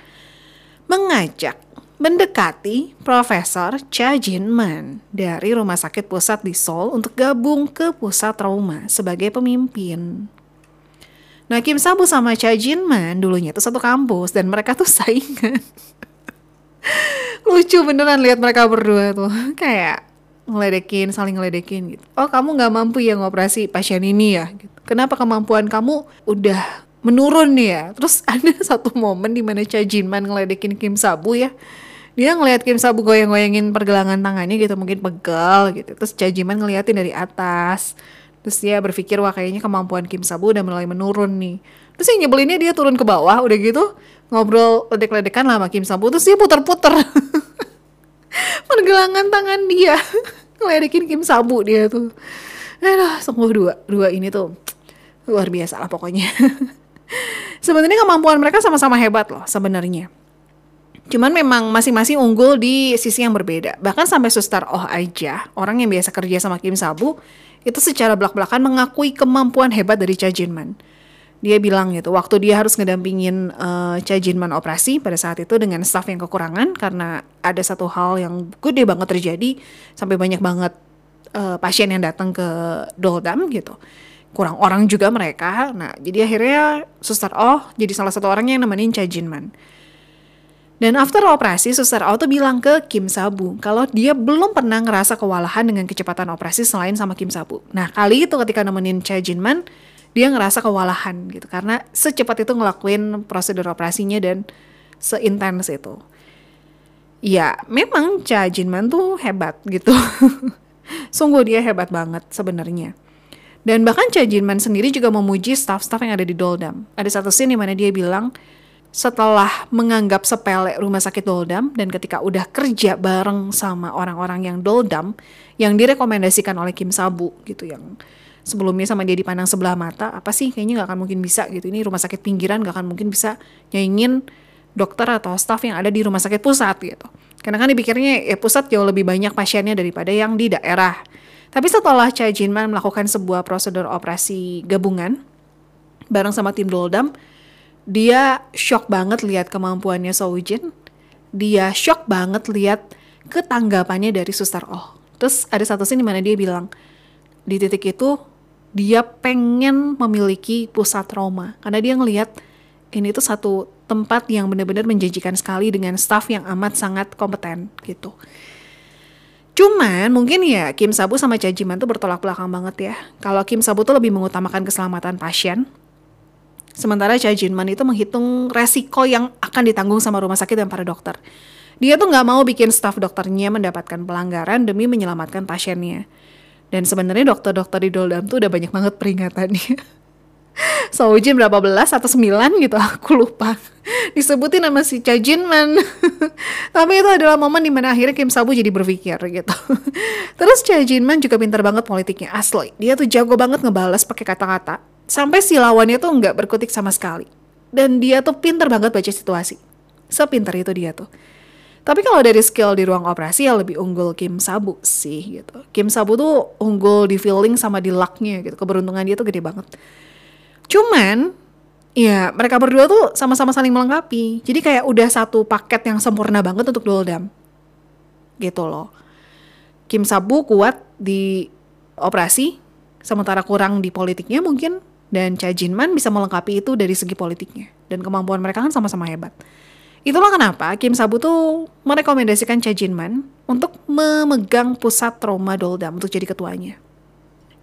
mengajak mendekati Profesor Cha Jin-man dari Rumah Sakit Pusat di Seoul untuk gabung ke pusat trauma sebagai pemimpin. Nah Kim Sabu sama Cha Jin-man dulunya tuh satu kampus dan mereka tuh saingan. Lucu beneran lihat mereka berdua tuh kayak ngeledekin, saling ngeledekin gitu. Oh kamu nggak mampu ya ngoperasi pasien ini ya? Gitu. Kenapa kemampuan kamu udah menurun ya. Terus ada satu momen di mana Cha Jinman ngeledekin Kim Sabu ya. Dia ngeliat Kim Sabu goyang-goyangin pergelangan tangannya gitu, mungkin pegal gitu. Terus Cha Jinman ngeliatin dari atas. Terus dia berpikir wah kayaknya kemampuan Kim Sabu udah mulai menurun nih. Terus yang nyebelinnya dia turun ke bawah udah gitu ngobrol ledek-ledekan lah sama Kim Sabu terus dia puter-puter pergelangan tangan dia ngeledekin Kim Sabu dia tuh. Aduh, sungguh dua dua ini tuh luar biasa lah pokoknya. Sebenarnya kemampuan mereka sama-sama hebat loh sebenarnya. Cuman memang masing-masing unggul di sisi yang berbeda. Bahkan sampai Suster Oh aja, orang yang biasa kerja sama Kim Sabu, itu secara belak-belakan mengakui kemampuan hebat dari Cha Jinman. Dia bilang gitu, waktu dia harus ngedampingin uh, Cha Jinman operasi pada saat itu dengan staff yang kekurangan karena ada satu hal yang gede banget terjadi sampai banyak banget uh, pasien yang datang ke Doldam gitu kurang orang juga mereka. Nah, jadi akhirnya Suster Oh jadi salah satu orang yang nemenin Cha Jinman. Dan after operasi, Suster tuh bilang ke Kim Sabu kalau dia belum pernah ngerasa kewalahan dengan kecepatan operasi selain sama Kim Sabu. Nah, kali itu ketika nemenin Cha Jinman, dia ngerasa kewalahan gitu karena secepat itu ngelakuin prosedur operasinya dan seintens itu. Ya, memang Cha Jinman tuh hebat gitu. Sungguh dia hebat banget sebenarnya. Dan bahkan Cha Jinman sendiri juga memuji staff-staff yang ada di Doldam. Ada satu scene di mana dia bilang, setelah menganggap sepele rumah sakit Doldam dan ketika udah kerja bareng sama orang-orang yang Doldam yang direkomendasikan oleh Kim Sabu gitu yang sebelumnya sama dia dipandang sebelah mata apa sih kayaknya nggak akan mungkin bisa gitu. Ini rumah sakit pinggiran nggak akan mungkin bisa nyaingin dokter atau staff yang ada di rumah sakit pusat gitu. Karena kan dipikirnya ya pusat jauh lebih banyak pasiennya daripada yang di daerah. Tapi setelah Cha Jinman melakukan sebuah prosedur operasi gabungan bareng sama tim Doldam dia shock banget lihat kemampuannya Soujin dia shock banget lihat ketanggapannya dari suster Oh terus ada satu scene di mana dia bilang di titik itu dia pengen memiliki pusat trauma karena dia ngelihat ini tuh satu tempat yang benar-benar menjanjikan sekali dengan staff yang amat sangat kompeten gitu. Cuman mungkin ya Kim Sabu sama Cha Jiman tuh bertolak belakang banget ya. Kalau Kim Sabu tuh lebih mengutamakan keselamatan pasien, sementara Cha Jinman itu menghitung resiko yang akan ditanggung sama rumah sakit dan para dokter. Dia tuh nggak mau bikin staff dokternya mendapatkan pelanggaran demi menyelamatkan pasiennya. Dan sebenarnya dokter-dokter di Doldam tuh udah banyak banget peringatannya. Soujin berapa belas atau sembilan gitu aku lupa. Disebutin nama si Cha Man. Tapi itu adalah momen di mana akhirnya Kim Sabu jadi berpikir gitu. Terus Cha Man juga pintar banget politiknya. Asli dia tuh jago banget ngebales pakai kata-kata. Sampai si lawannya tuh nggak berkutik sama sekali. Dan dia tuh pintar banget baca situasi. Sepintar itu dia tuh. Tapi kalau dari skill di ruang operasi ya lebih unggul Kim Sabu sih gitu. Kim Sabu tuh unggul di feeling sama di lucknya gitu. Keberuntungan dia tuh gede banget. Cuman ya mereka berdua tuh sama-sama saling melengkapi. Jadi kayak udah satu paket yang sempurna banget untuk Doldam. Gitu loh. Kim Sabu kuat di operasi, sementara kurang di politiknya mungkin. Dan Cha Jinman bisa melengkapi itu dari segi politiknya. Dan kemampuan mereka kan sama-sama hebat. Itulah kenapa Kim Sabu tuh merekomendasikan Cha Jinman untuk memegang pusat trauma Doldam untuk jadi ketuanya.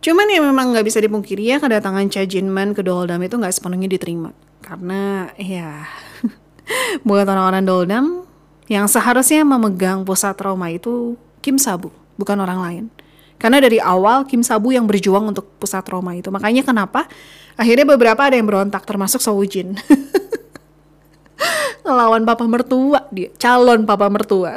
Cuman ya memang nggak bisa dipungkiri ya kedatangan Cha Jinman ke Doldam itu nggak sepenuhnya diterima. Karena ya buat orang-orang Doldam yang seharusnya memegang pusat trauma itu Kim Sabu, bukan orang lain. Karena dari awal Kim Sabu yang berjuang untuk pusat trauma itu. Makanya kenapa akhirnya beberapa ada yang berontak termasuk Soujin. ngelawan papa mertua dia calon papa mertua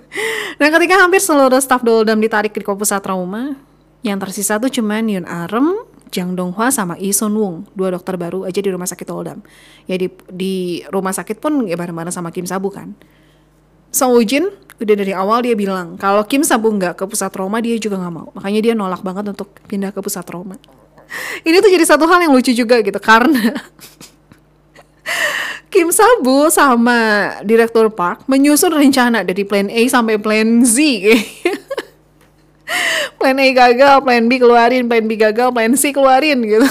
nah ketika hampir seluruh staf Doldam ditarik ke pusat trauma yang tersisa tuh cuman Yun Arem Jang Donghua sama Lee Sun Wung. Dua dokter baru aja di rumah sakit Doldam ya di, di rumah sakit pun ya bareng-bareng sama Kim Sabu kan. Song Woo Jin udah dari awal dia bilang kalau Kim Sabu nggak ke pusat trauma dia juga nggak mau. Makanya dia nolak banget untuk pindah ke pusat trauma. Ini tuh jadi satu hal yang lucu juga gitu karena Kim Sabu sama Direktur Park menyusun rencana dari plan A sampai plan Z. plan A gagal, plan B keluarin, plan B gagal, plan C keluarin gitu.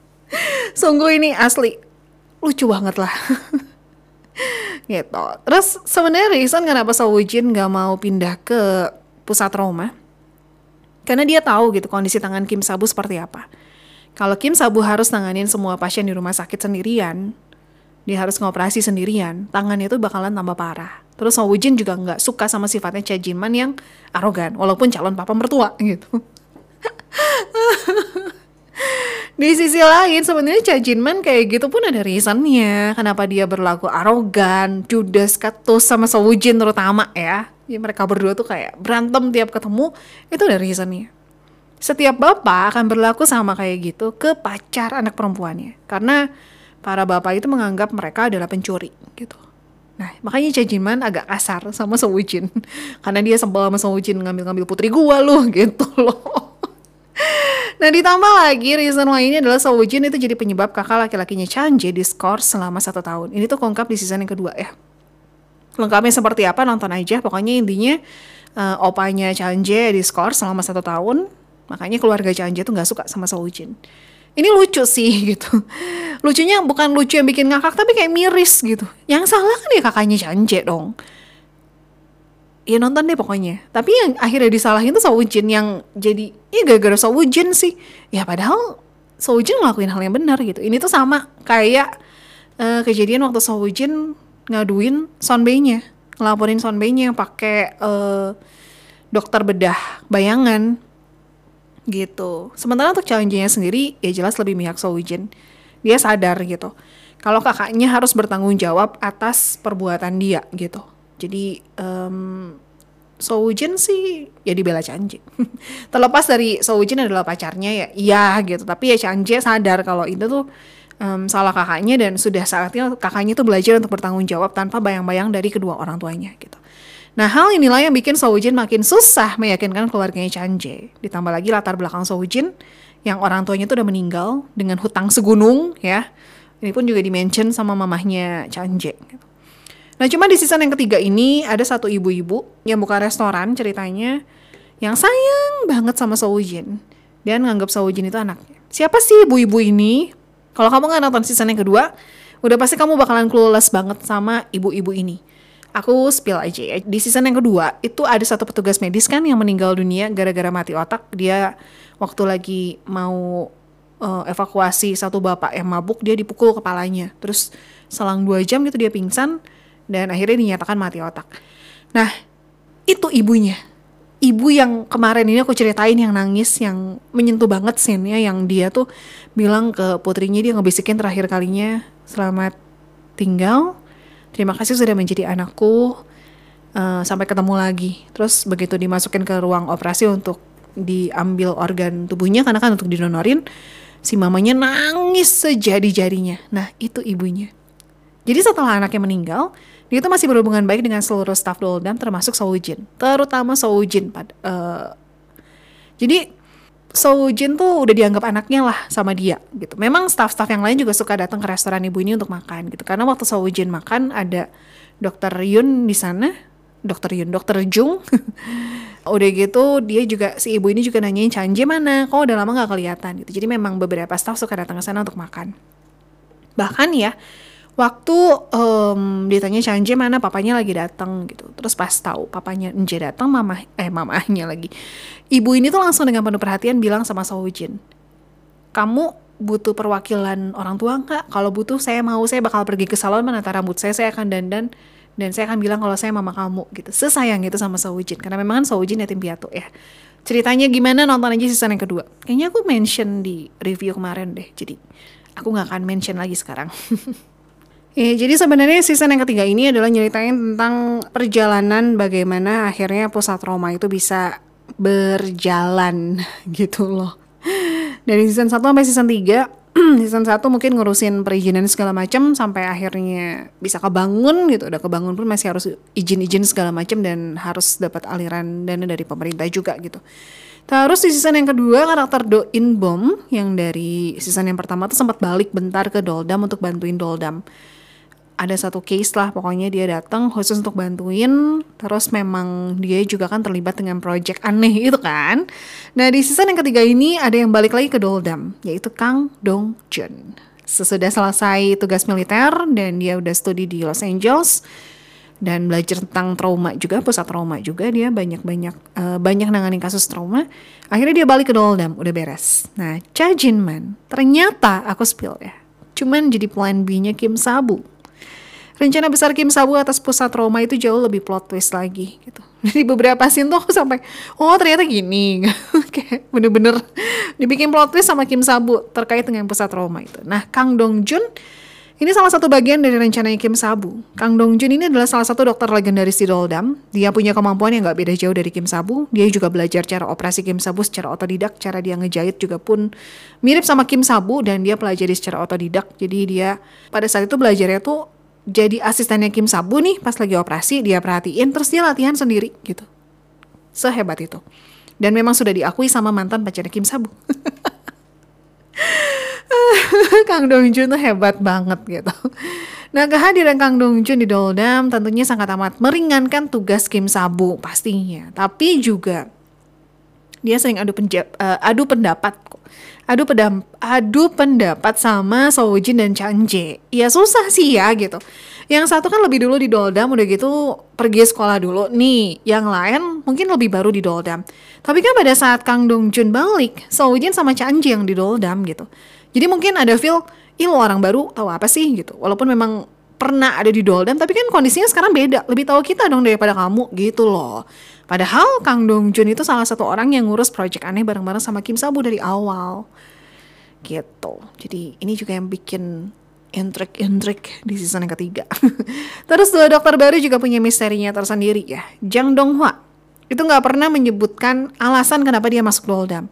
Sungguh ini asli lucu banget lah. gitu. Terus sebenarnya reason kenapa Sawujin nggak mau pindah ke pusat trauma? Karena dia tahu gitu kondisi tangan Kim Sabu seperti apa. Kalau Kim Sabu harus nanganin semua pasien di rumah sakit sendirian, dia harus ngoperasi sendirian, tangannya itu bakalan tambah parah. Terus Song Woo Jin juga nggak suka sama sifatnya Cha Jin Man yang arogan, walaupun calon papa mertua gitu. Di sisi lain sebenarnya Cha Jin Man kayak gitu pun ada reasonnya kenapa dia berlaku arogan, judes, ketus sama Woo Jin terutama ya. Ya mereka berdua tuh kayak berantem tiap ketemu, itu ada reasonnya. Setiap bapak akan berlaku sama kayak gitu ke pacar anak perempuannya. Karena para bapak itu menganggap mereka adalah pencuri gitu. Nah, makanya Cha Jinman agak kasar sama Song Woo-jin. Karena dia sebel sama Song Woo-jin ngambil-ngambil putri gua loh, gitu loh. Nah, ditambah lagi reason lainnya adalah Song Woo-jin itu jadi penyebab kakak laki-lakinya Chanje di skor selama satu tahun. Ini tuh kongkap di season yang kedua ya. Lengkapnya seperti apa nonton aja. Pokoknya intinya uh, opanya Chanje di skor selama satu tahun. Makanya keluarga Chanje tuh nggak suka sama Song Woo-jin ini lucu sih gitu. Lucunya bukan lucu yang bikin ngakak tapi kayak miris gitu. Yang salah kan ya kakaknya Canje dong. Ya nonton deh pokoknya. Tapi yang akhirnya disalahin tuh Sawujin yang jadi ya gara-gara Sawujin sih. Ya padahal Sawujin ngelakuin hal yang benar gitu. Ini tuh sama kayak uh, kejadian waktu Sawujin ngaduin Sonbei-nya ngelaporin Sonbei-nya yang pakai uh, dokter bedah bayangan gitu. Sementara untuk challenge-nya sendiri ya jelas lebih mihak Sowijin. Dia sadar gitu. Kalau kakaknya harus bertanggung jawab atas perbuatan dia gitu. Jadi um, sih ya dibela Chanje. Terlepas dari Soujin adalah pacarnya ya, iya gitu. Tapi ya Chanje sadar kalau itu tuh um, salah kakaknya dan sudah saatnya kakaknya tuh belajar untuk bertanggung jawab tanpa bayang-bayang dari kedua orang tuanya gitu. Nah hal inilah yang bikin Soujin makin susah meyakinkan keluarganya Chanje. Ditambah lagi latar belakang Soujin yang orang tuanya tuh udah meninggal dengan hutang segunung ya. Ini pun juga dimention sama mamahnya Chanje. Gitu. Nah cuma di season yang ketiga ini ada satu ibu-ibu yang buka restoran ceritanya yang sayang banget sama Soujin dan nganggap Soujin itu anaknya. Siapa sih ibu-ibu ini? Kalau kamu nggak nonton season yang kedua, udah pasti kamu bakalan clueless banget sama ibu-ibu ini. Aku spill aja ya. Di season yang kedua, itu ada satu petugas medis kan yang meninggal dunia gara-gara mati otak. Dia waktu lagi mau uh, evakuasi satu bapak yang mabuk, dia dipukul kepalanya. Terus selang dua jam gitu dia pingsan, dan akhirnya dinyatakan mati otak. Nah, itu ibunya. Ibu yang kemarin ini aku ceritain yang nangis, yang menyentuh banget scene-nya, yang dia tuh bilang ke putrinya, dia ngebisikin terakhir kalinya, selamat tinggal, terima kasih sudah menjadi anakku, uh, sampai ketemu lagi. Terus begitu dimasukin ke ruang operasi untuk diambil organ tubuhnya, karena kan untuk didonorin, si mamanya nangis sejadi-jadinya. Nah, itu ibunya. Jadi setelah anaknya meninggal, dia itu masih berhubungan baik dengan seluruh staff Doldam termasuk Soujin, terutama. Pad uh, jadi Soujin tuh udah dianggap anaknya lah sama dia gitu. Memang staff-staff yang lain juga suka datang ke restoran ibu ini untuk makan gitu. Karena waktu Soujin makan ada Dokter Yun di sana, Dokter Yun, Dokter Jung. udah gitu dia juga si ibu ini juga nanyain Chanje mana, kok udah lama nggak kelihatan gitu. Jadi memang beberapa staff suka datang ke sana untuk makan. Bahkan ya waktu um, ditanya Chanje mana papanya lagi datang gitu. Terus pas tahu papanya Nje datang mama eh mamahnya lagi. Ibu ini tuh langsung dengan penuh perhatian bilang sama Soujin kamu butuh perwakilan orang tua nggak? Kalau butuh saya mau. Saya bakal pergi ke salon menata rambut saya saya akan dandan dan saya akan bilang kalau saya mama kamu gitu. Sesayang itu sama Soujin karena memang kan Soujin yatim piatu ya. Ceritanya gimana? Nonton aja season yang kedua. Kayaknya aku mention di review kemarin deh jadi aku nggak akan mention lagi sekarang Ya, jadi sebenarnya season yang ketiga ini adalah nyeritain tentang perjalanan bagaimana akhirnya pusat Roma itu bisa berjalan gitu loh. Dari season 1 sampai season 3, season 1 mungkin ngurusin perizinan segala macam sampai akhirnya bisa kebangun gitu. Udah kebangun pun masih harus izin-izin segala macam dan harus dapat aliran dana dari pemerintah juga gitu. Terus di season yang kedua karakter Do In Bom yang dari season yang pertama tuh sempat balik bentar ke Doldam untuk bantuin Doldam ada satu case lah pokoknya dia datang khusus untuk bantuin. Terus memang dia juga kan terlibat dengan project aneh itu kan. Nah di season yang ketiga ini ada yang balik lagi ke Doldam yaitu Kang Dong Jun sesudah selesai tugas militer dan dia udah studi di Los Angeles dan belajar tentang trauma juga pusat trauma juga dia banyak banyak uh, banyak nanganin kasus trauma akhirnya dia balik ke Doldam udah beres. Nah Cha Jin Man ternyata aku spill ya cuman jadi plan B-nya Kim Sabu rencana besar Kim Sabu atas pusat Roma itu jauh lebih plot twist lagi gitu. Jadi beberapa scene tuh aku sampai oh ternyata gini. Kayak bener-bener dibikin plot twist sama Kim Sabu terkait dengan pusat Roma itu. Nah, Kang Dong Jun ini salah satu bagian dari rencananya Kim Sabu. Kang Dong Jun ini adalah salah satu dokter legendaris di Doldam. Dia punya kemampuan yang gak beda jauh dari Kim Sabu. Dia juga belajar cara operasi Kim Sabu secara otodidak. Cara dia ngejahit juga pun mirip sama Kim Sabu dan dia pelajari secara otodidak. Jadi dia pada saat itu belajarnya tuh jadi asistennya Kim Sabu nih pas lagi operasi dia perhatiin terus dia latihan sendiri gitu. Sehebat itu. Dan memang sudah diakui sama mantan pacarnya Kim Sabu Kang Dong Jun tuh hebat banget gitu. Nah kehadiran Kang Dong Jun di Doldam tentunya sangat amat meringankan tugas Kim Sabu pastinya. Tapi juga dia sering adu, penjab, uh, adu pendapat adu pedam adu pendapat sama Sojin dan Chanje. Ya susah sih ya gitu. Yang satu kan lebih dulu di Doldam udah gitu pergi sekolah dulu. Nih, yang lain mungkin lebih baru di Doldam. Tapi kan pada saat Kang Dong Jun balik, Sojin sama Chanje yang di Doldam gitu. Jadi mungkin ada feel, ih lo orang baru tahu apa sih gitu. Walaupun memang pernah ada di Doldam, tapi kan kondisinya sekarang beda. Lebih tahu kita dong daripada kamu gitu loh. Padahal Kang Dong Jun itu salah satu orang yang ngurus project aneh bareng-bareng sama Kim Sabu dari awal. Gitu. Jadi ini juga yang bikin intrik-intrik di season yang ketiga. Terus dua dokter baru juga punya misterinya tersendiri ya. Jang Dong Hwa itu nggak pernah menyebutkan alasan kenapa dia masuk doldam.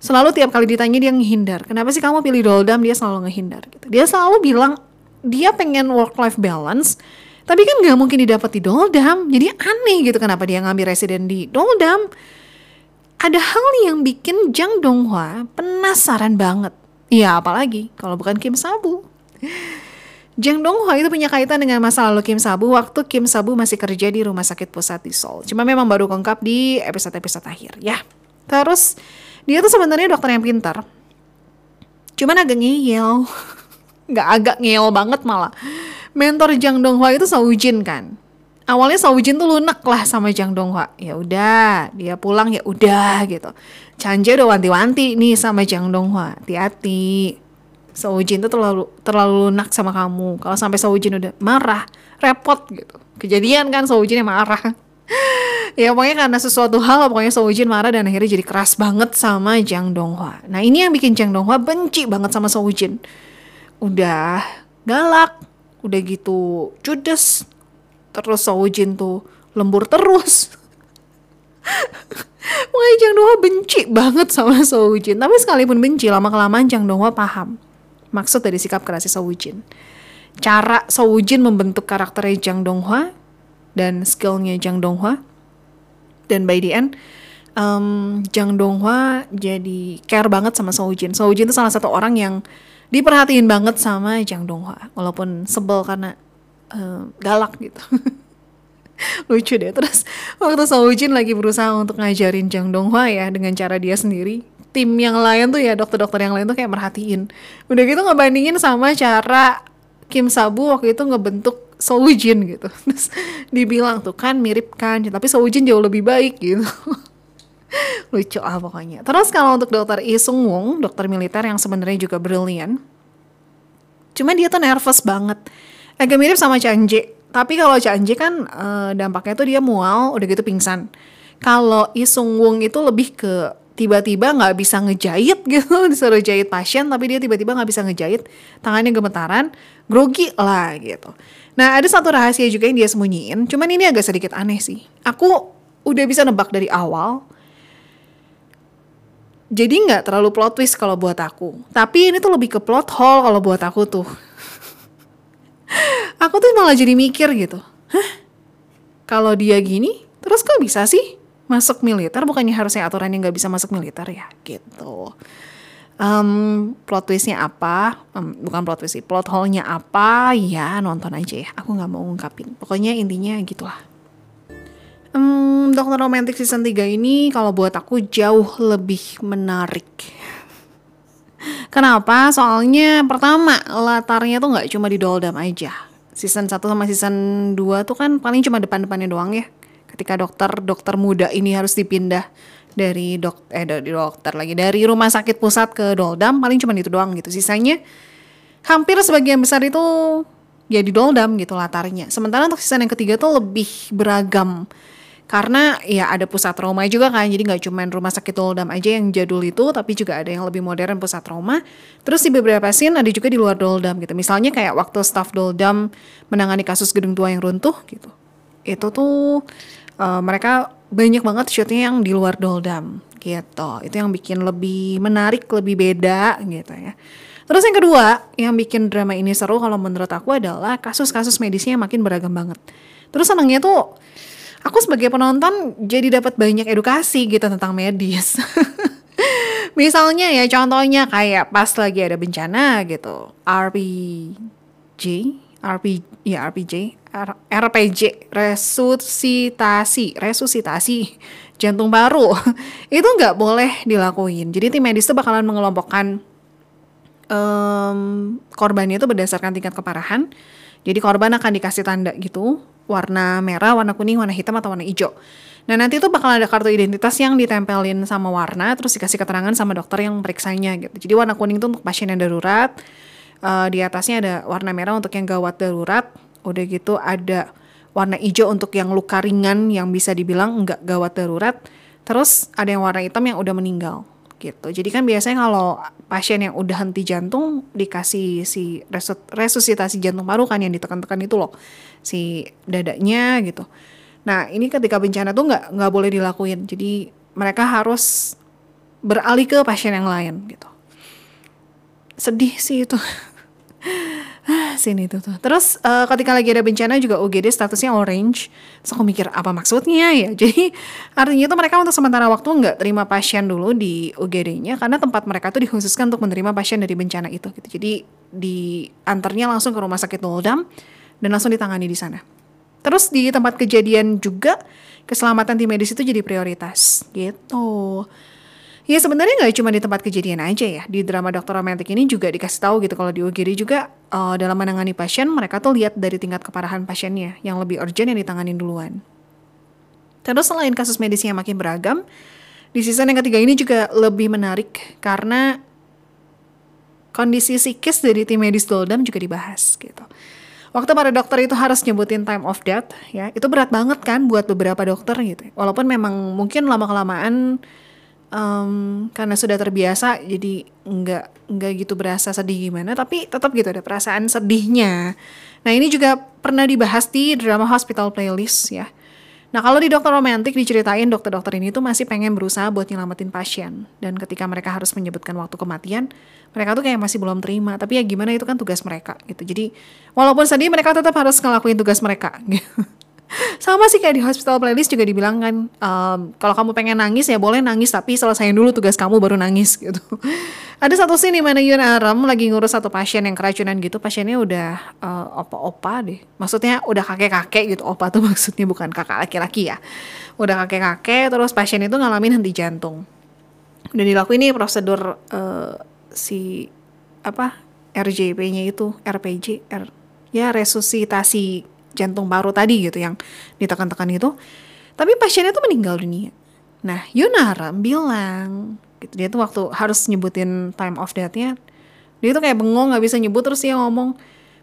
Selalu tiap kali ditanya dia ngehindar. Kenapa sih kamu pilih doldam? Dia selalu ngehindar. Gitu. Dia selalu bilang dia pengen work life balance, tapi kan nggak mungkin didapat di doldam. Jadi aneh gitu kenapa dia ngambil residen di doldam. Ada hal yang bikin Jang Donghua penasaran banget. Ya apalagi kalau bukan Kim Sabu. Jang Donghua itu punya kaitan dengan masa lalu Kim Sabu waktu Kim Sabu masih kerja di rumah sakit pusat di Seoul. Cuma memang baru kongkap di episode-episode akhir ya. Terus dia tuh sebenarnya dokter yang pintar. Cuman agak ngeyel. Nggak agak ngeyel banget malah. Mentor Jang Donghua itu Saujin kan. Awalnya Saujin tuh lunak lah sama Jang Donghua. Ya udah, dia pulang ya udah gitu. Chanje udah wanti-wanti nih sama Jang Donghua. Hati-hati Saujin tuh terlalu terlalu lunak sama kamu. Kalau sampai Saujin udah marah, repot gitu. Kejadian kan Saujin yang marah. ya pokoknya karena sesuatu hal pokoknya Saujin marah dan akhirnya jadi keras banget sama Jang Donghua. Nah ini yang bikin Jang Donghua benci banget sama Saujin. Udah galak, udah gitu judes. Terus Saujin tuh lembur terus. Pokoknya Jang Donghua benci banget sama Saujin. Tapi sekalipun benci, lama-kelamaan Jang Donghua paham maksud dari sikap kerasnya Sowujin. Cara Sowujin membentuk karakternya Jang Donghua dan skillnya Jang Donghua. Dan by the end, um, Jang Donghua jadi care banget sama Sowujin. Sowujin itu salah satu orang yang diperhatiin banget sama Jang Donghua. Walaupun sebel karena uh, galak gitu. Lucu deh. Terus waktu Sowujin lagi berusaha untuk ngajarin Jang Donghua ya dengan cara dia sendiri tim yang lain tuh ya dokter-dokter yang lain tuh kayak merhatiin udah gitu ngebandingin sama cara Kim Sabu waktu itu ngebentuk Soujin gitu terus dibilang tuh kan mirip kan tapi Soujin jauh lebih baik gitu lucu ah pokoknya. Terus kalau untuk dokter Lee Sung Wong dokter militer yang sebenarnya juga brilian cuma dia tuh nervous banget. Agak mirip sama Chanje tapi kalau Chanje kan uh, dampaknya tuh dia mual udah gitu pingsan. Kalau Lee Sung Wong itu lebih ke tiba-tiba nggak bisa ngejahit gitu disuruh jahit pasien tapi dia tiba-tiba nggak bisa ngejahit tangannya gemetaran grogi lah gitu. Nah ada satu rahasia juga yang dia sembunyiin cuman ini agak sedikit aneh sih. Aku udah bisa nebak dari awal jadi nggak terlalu plot twist kalau buat aku. Tapi ini tuh lebih ke plot hole kalau buat aku tuh. Aku tuh malah jadi mikir gitu. Hah? Kalau dia gini terus kok bisa sih masuk militer? Bukannya harusnya aturan yang nggak bisa masuk militer ya? Gitu. Um, plot twistnya apa? Um, bukan plot twist sih plot hole-nya apa? Ya nonton aja ya. Aku nggak mau ngungkapin. Pokoknya intinya gitulah um, Dokter Romantik season 3 ini kalau buat aku jauh lebih menarik. Kenapa? Soalnya pertama latarnya tuh nggak cuma di Doldam aja. Season 1 sama season 2 tuh kan paling cuma depan-depannya doang ya. Ketika dokter dokter muda ini harus dipindah dari dok eh dari dokter lagi. Dari rumah sakit pusat ke Doldam paling cuma itu doang gitu. Sisanya hampir sebagian besar itu ya di Doldam gitu latarnya. Sementara untuk season yang ketiga tuh lebih beragam karena ya ada pusat trauma juga kan jadi nggak cuma rumah sakit Doldam aja yang jadul itu tapi juga ada yang lebih modern pusat trauma terus di beberapa scene ada juga di luar Doldam gitu misalnya kayak waktu staff Doldam menangani kasus gedung tua yang runtuh gitu itu tuh uh, mereka banyak banget shootnya yang di luar Doldam gitu. Itu yang bikin lebih menarik, lebih beda gitu ya. Terus yang kedua, yang bikin drama ini seru kalau menurut aku adalah kasus-kasus medisnya makin beragam banget. Terus senangnya tuh aku sebagai penonton jadi dapat banyak edukasi gitu tentang medis. Misalnya ya contohnya kayak pas lagi ada bencana gitu, RPJ, RP ya RPJ RPJ resusitasi resusitasi jantung baru itu nggak boleh dilakuin. Jadi tim medis itu bakalan mengelompokkan um, korbannya itu berdasarkan tingkat keparahan. Jadi korban akan dikasih tanda gitu warna merah warna kuning warna hitam atau warna hijau Nah nanti itu bakal ada kartu identitas yang ditempelin sama warna, terus dikasih keterangan sama dokter yang periksanya gitu. Jadi warna kuning itu untuk pasien yang darurat, uh, di atasnya ada warna merah untuk yang gawat darurat, udah gitu ada warna hijau untuk yang luka ringan yang bisa dibilang nggak gawat darurat terus ada yang warna hitam yang udah meninggal gitu jadi kan biasanya kalau pasien yang udah henti jantung dikasih si resusitasi jantung baru kan yang ditekan-tekan itu loh si dadanya gitu Nah ini ketika bencana tuh nggak nggak boleh dilakuin. Jadi mereka harus beralih ke pasien yang lain gitu. Sedih sih itu. sini tuh tuh. Terus uh, ketika lagi ada bencana juga UGD statusnya orange. Terus aku mikir apa maksudnya ya? Jadi artinya tuh mereka untuk sementara waktu nggak terima pasien dulu di UGD-nya karena tempat mereka tuh dikhususkan untuk menerima pasien dari bencana itu gitu. Jadi diantarnya langsung ke rumah sakit Noldam dan langsung ditangani di sana. Terus di tempat kejadian juga keselamatan tim medis itu jadi prioritas gitu. Ya sebenarnya nggak cuma di tempat kejadian aja ya. Di drama Dokter Romantik ini juga dikasih tahu gitu kalau di UGD juga uh, dalam menangani pasien mereka tuh lihat dari tingkat keparahan pasiennya yang lebih urgent yang ditangani duluan. Terus selain kasus medis yang makin beragam, di season yang ketiga ini juga lebih menarik karena kondisi psikis dari tim medis Doldam juga dibahas gitu. Waktu para dokter itu harus nyebutin time of death ya, itu berat banget kan buat beberapa dokter gitu. Walaupun memang mungkin lama kelamaan um, karena sudah terbiasa jadi nggak nggak gitu berasa sedih gimana tapi tetap gitu ada perasaan sedihnya. Nah ini juga pernah dibahas di drama hospital playlist ya. Nah kalau di dokter romantik diceritain dokter-dokter ini tuh masih pengen berusaha buat nyelamatin pasien. Dan ketika mereka harus menyebutkan waktu kematian mereka tuh kayak masih belum terima. Tapi ya gimana itu kan tugas mereka gitu. Jadi walaupun sedih mereka tetap harus ngelakuin tugas mereka gitu sama sih kayak di hospital playlist juga dibilang kan um, kalau kamu pengen nangis ya boleh nangis tapi selesaiin dulu tugas kamu baru nangis gitu. Ada satu scene mana Yun Aram lagi ngurus satu pasien yang keracunan gitu pasiennya udah uh, opa-opa deh. Maksudnya udah kakek-kakek gitu opa tuh maksudnya bukan kakak laki-laki ya. Udah kakek-kakek terus pasien itu ngalamin henti jantung. Udah dilakuin nih prosedur uh, si apa RJP-nya itu RPJ R ya resusitasi jantung baru tadi gitu yang ditekan-tekan itu. Tapi pasiennya tuh meninggal dunia. Nah, Yunaram bilang, gitu, dia tuh waktu harus nyebutin time of death-nya, dia tuh kayak bengong nggak bisa nyebut terus dia ngomong,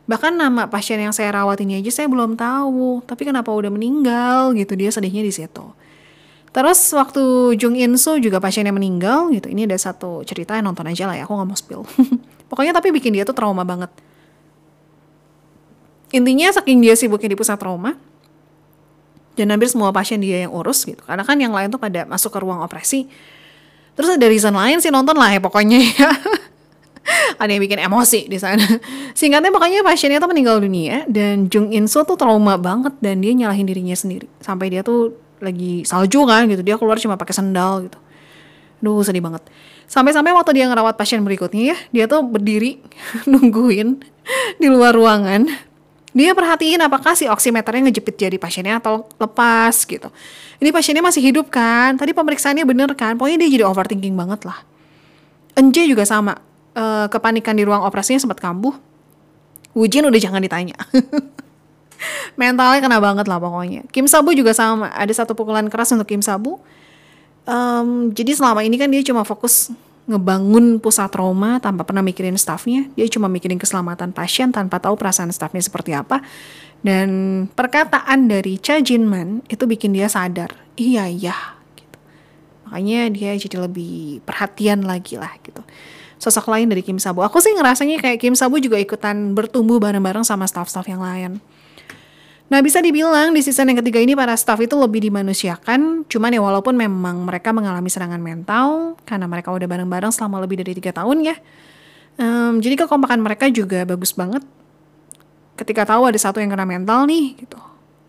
bahkan nama pasien yang saya rawat ini aja saya belum tahu, tapi kenapa udah meninggal gitu, dia sedihnya di situ. Terus waktu Jung In Soo juga pasiennya meninggal gitu, ini ada satu cerita yang nonton aja lah ya, aku nggak mau spill. Pokoknya tapi bikin dia tuh trauma banget intinya saking dia sibuknya di pusat trauma dan hampir semua pasien dia yang urus gitu. Karena kan yang lain tuh pada masuk ke ruang operasi. Terus ada reason lain sih nonton lah ya pokoknya ya. Ada yang bikin emosi di sana. Singkatnya pokoknya pasiennya tuh meninggal dunia dan Jung In Soo tuh trauma banget dan dia nyalahin dirinya sendiri. Sampai dia tuh lagi salju kan gitu dia keluar cuma pakai sendal gitu. Duh sedih banget. Sampai-sampai waktu dia ngerawat pasien berikutnya ya Dia tuh berdiri nungguin di luar ruangan dia perhatiin apakah si oximeternya ngejepit jadi pasiennya atau lepas gitu. Ini pasiennya masih hidup kan? Tadi pemeriksaannya bener kan? Pokoknya dia jadi overthinking banget lah. Enje juga sama. E, kepanikan di ruang operasinya sempat kambuh. Wujin udah jangan ditanya. Mentalnya kena banget lah pokoknya. Kim Sabu juga sama. Ada satu pukulan keras untuk Kim Sabu. Um, jadi selama ini kan dia cuma fokus ngebangun pusat trauma tanpa pernah mikirin staffnya. Dia cuma mikirin keselamatan pasien tanpa tahu perasaan staffnya seperti apa. Dan perkataan dari Cha Jinman itu bikin dia sadar, iya ya. Gitu. Makanya dia jadi lebih perhatian lagi lah gitu. Sosok lain dari Kim Sabu. Aku sih ngerasanya kayak Kim Sabu juga ikutan bertumbuh bareng-bareng sama staff-staff yang lain. Nah bisa dibilang di season yang ketiga ini para staff itu lebih dimanusiakan, cuman ya walaupun memang mereka mengalami serangan mental karena mereka udah bareng-bareng selama lebih dari tiga tahun ya. Um, jadi kekompakan mereka juga bagus banget. Ketika tahu ada satu yang kena mental nih gitu,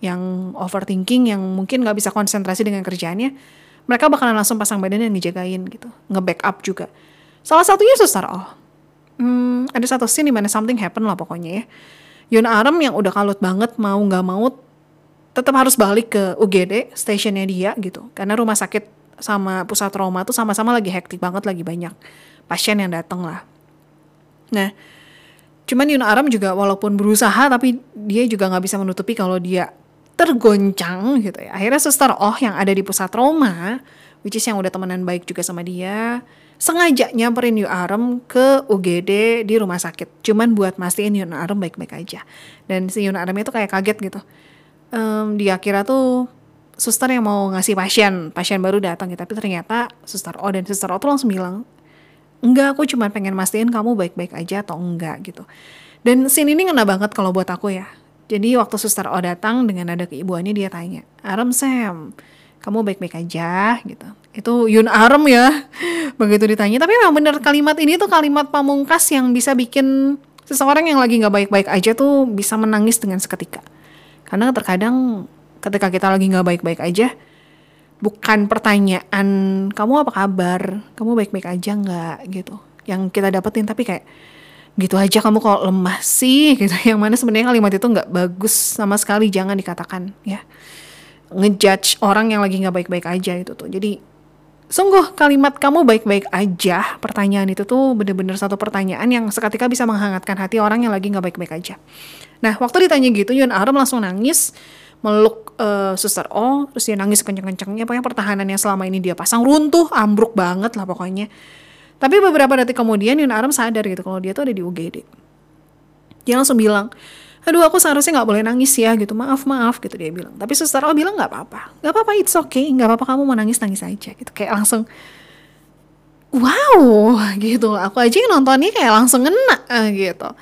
yang overthinking, yang mungkin nggak bisa konsentrasi dengan kerjaannya, mereka bakalan langsung pasang badan dan dijagain gitu, nge-backup juga. Salah satunya Suster Oh. Hmm, ada satu scene di mana something happen lah pokoknya ya Yun Aram yang udah kalut banget mau nggak mau tetap harus balik ke UGD stationnya dia gitu. Karena rumah sakit sama pusat trauma tuh sama-sama lagi hektik banget lagi banyak pasien yang datang lah. Nah cuman Yun Aram juga walaupun berusaha tapi dia juga nggak bisa menutupi kalau dia tergoncang gitu ya. Akhirnya suster oh yang ada di pusat trauma which is yang udah temenan baik juga sama dia sengaja nyamperin Yu Arem ke UGD di rumah sakit. Cuman buat mastiin Yun Arem baik-baik aja. Dan si Yun Arem itu kayak kaget gitu. Um, dia kira tuh suster yang mau ngasih pasien, pasien baru datang gitu. Tapi ternyata suster O dan suster O tuh langsung bilang, enggak aku cuma pengen mastiin kamu baik-baik aja atau enggak gitu. Dan scene ini ngena banget kalau buat aku ya. Jadi waktu suster O datang dengan ada keibuannya dia tanya, Arem Sam, kamu baik-baik aja gitu. Itu Yun Arem ya, begitu ditanya. Tapi memang bener kalimat ini tuh kalimat pamungkas yang bisa bikin seseorang yang lagi nggak baik-baik aja tuh bisa menangis dengan seketika. Karena terkadang ketika kita lagi nggak baik-baik aja, bukan pertanyaan kamu apa kabar, kamu baik-baik aja nggak gitu. Yang kita dapetin tapi kayak gitu aja kamu kok lemah sih gitu yang mana sebenarnya kalimat itu nggak bagus sama sekali jangan dikatakan ya ngejudge orang yang lagi nggak baik-baik aja itu tuh. Jadi sungguh kalimat kamu baik-baik aja pertanyaan itu tuh bener-bener satu pertanyaan yang seketika bisa menghangatkan hati orang yang lagi nggak baik-baik aja. Nah waktu ditanya gitu Yun Arum langsung nangis meluk uh, suster O terus dia nangis kenceng-kencengnya. Pokoknya pertahanan yang selama ini dia pasang runtuh ambruk banget lah pokoknya. Tapi beberapa detik kemudian Yun Aram sadar gitu kalau dia tuh ada di UGD. Dia langsung bilang, aduh aku seharusnya nggak boleh nangis ya gitu, maaf maaf gitu dia bilang. Tapi suster oh bilang nggak apa-apa, nggak apa-apa it's okay, nggak apa-apa kamu mau nangis nangis aja gitu. Kayak langsung, wow gitu. Aku aja yang nontonnya kayak langsung ngena gitu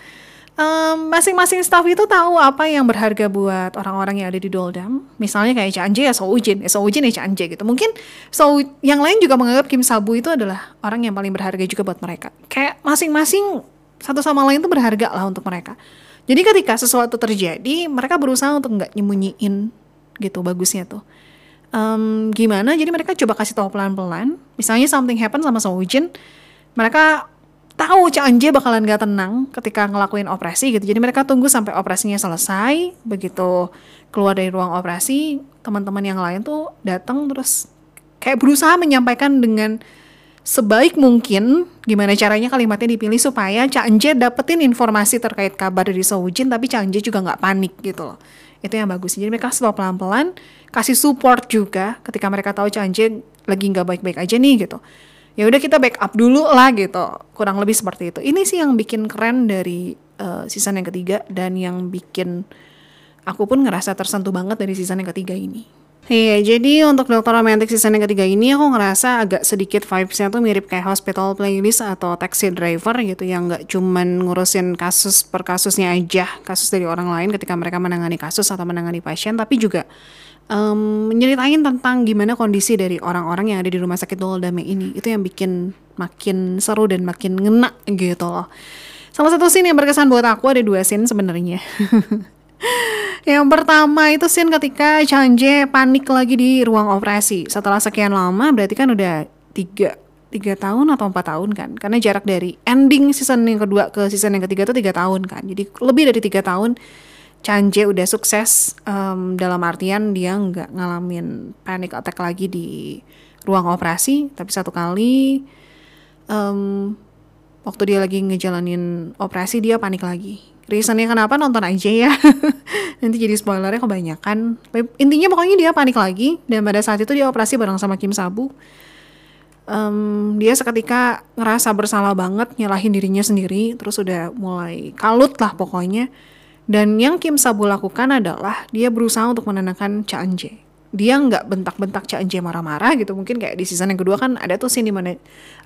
um, masing-masing staff itu tahu apa yang berharga buat orang-orang yang ada di Doldam. Misalnya kayak Chanje ya Soujin, ya Soujin ya Chanje gitu. Mungkin so yang lain juga menganggap Kim Sabu itu adalah orang yang paling berharga juga buat mereka. Kayak masing-masing satu sama lain itu berharga lah untuk mereka. Jadi ketika sesuatu terjadi, mereka berusaha untuk nggak nyembunyiin gitu bagusnya tuh. Um, gimana? Jadi mereka coba kasih tahu pelan-pelan. Misalnya something happen sama Soujin, mereka tahu Cak Anje bakalan gak tenang ketika ngelakuin operasi gitu. Jadi mereka tunggu sampai operasinya selesai. Begitu keluar dari ruang operasi, teman-teman yang lain tuh datang terus kayak berusaha menyampaikan dengan sebaik mungkin gimana caranya kalimatnya dipilih supaya Cak Anje dapetin informasi terkait kabar dari Soujin tapi Cak Anje juga nggak panik gitu loh. Itu yang bagus. Jadi mereka stop pelan-pelan, kasih support juga ketika mereka tahu Cak Anje lagi nggak baik-baik aja nih gitu ya udah kita backup dulu lah gitu kurang lebih seperti itu ini sih yang bikin keren dari uh, season yang ketiga dan yang bikin aku pun ngerasa tersentuh banget dari season yang ketiga ini Iya, jadi untuk Dokter Romantic season yang ketiga ini aku ngerasa agak sedikit vibesnya tuh mirip kayak Hospital Playlist atau Taxi Driver gitu yang nggak cuman ngurusin kasus per kasusnya aja, kasus dari orang lain ketika mereka menangani kasus atau menangani pasien, tapi juga um, menyeritain tentang gimana kondisi dari orang-orang yang ada di rumah sakit Dame ini. Itu yang bikin makin seru dan makin ngena gitu loh. Salah satu scene yang berkesan buat aku ada dua scene sebenarnya. yang pertama itu scene ketika Chanje panik lagi di ruang operasi. Setelah sekian lama berarti kan udah tiga tiga tahun atau empat tahun kan? Karena jarak dari ending season yang kedua ke season yang ketiga itu tiga tahun kan? Jadi lebih dari tiga tahun Canje udah sukses um, dalam artian dia nggak ngalamin panic attack lagi di ruang operasi. Tapi satu kali um, waktu dia lagi ngejalanin operasi dia panik lagi reasonnya kenapa? Nonton aja ya. Nanti jadi spoilernya kebanyakan. Intinya pokoknya dia panik lagi. Dan pada saat itu dia operasi bareng sama Kim Sabu. Um, dia seketika ngerasa bersalah banget nyalahin dirinya sendiri terus udah mulai kalut lah pokoknya. Dan yang Kim Sabu lakukan adalah dia berusaha untuk menenangkan Cha Anje. Dia nggak bentak-bentak Cha Anje marah-marah gitu. Mungkin kayak di season yang kedua kan ada tuh scene di mana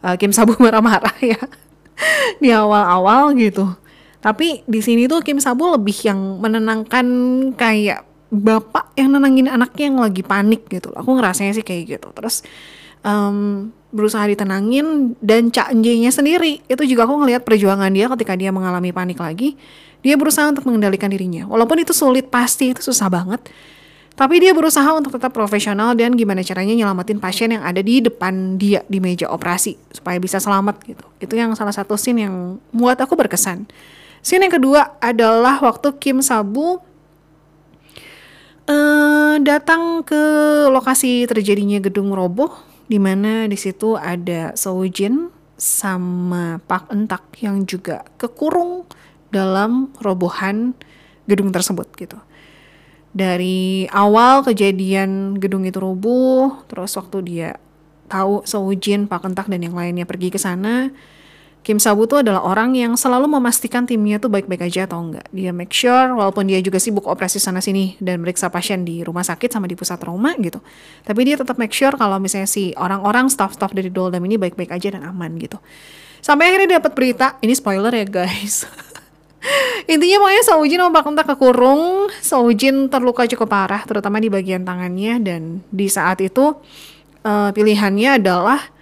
uh, Kim Sabu marah-marah ya. Di awal-awal gitu. Tapi di sini tuh Kim Sabu lebih yang menenangkan kayak bapak yang nenangin anaknya yang lagi panik gitu. Aku ngerasanya sih kayak gitu. Terus um, berusaha ditenangin dan Cak Anje-nya sendiri itu juga aku ngelihat perjuangan dia ketika dia mengalami panik lagi dia berusaha untuk mengendalikan dirinya. Walaupun itu sulit pasti, itu susah banget. Tapi dia berusaha untuk tetap profesional dan gimana caranya nyelamatin pasien yang ada di depan dia di meja operasi supaya bisa selamat gitu. Itu yang salah satu scene yang buat aku berkesan. Scene yang kedua adalah waktu Kim Sabu uh, datang ke lokasi terjadinya gedung roboh di mana di situ ada Soujin sama Pak Entak yang juga kekurung dalam robohan gedung tersebut gitu. Dari awal kejadian gedung itu roboh, terus waktu dia tahu Soujin, Pak Kentak dan yang lainnya pergi ke sana, Kim Sabu tuh adalah orang yang selalu memastikan timnya tuh baik-baik aja atau enggak. Dia make sure walaupun dia juga sibuk operasi sana sini dan meriksa pasien di rumah sakit sama di pusat trauma gitu. Tapi dia tetap make sure kalau misalnya si orang-orang staff-staff dari Doldam ini baik-baik aja dan aman gitu. Sampai akhirnya dapat berita, ini spoiler ya guys. Intinya pokoknya Soujin sama Pak kekurung, Soujin terluka cukup parah, terutama di bagian tangannya dan di saat itu uh, pilihannya adalah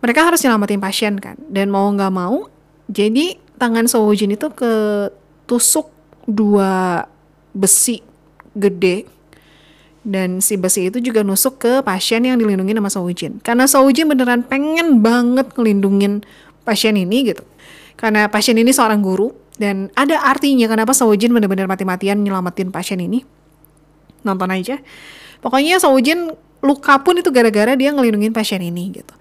mereka harus nyelamatin pasien kan, dan mau nggak mau, jadi tangan Soujin itu ketusuk dua besi gede dan si besi itu juga nusuk ke pasien yang dilindungi sama Soujin. Karena Soujin beneran pengen banget ngelindungin pasien ini gitu. Karena pasien ini seorang guru dan ada artinya kenapa Sojin benar-benar mati-matian nyelamatin pasien ini. Nonton aja. Pokoknya Sojin luka pun itu gara-gara dia ngelindungin pasien ini gitu.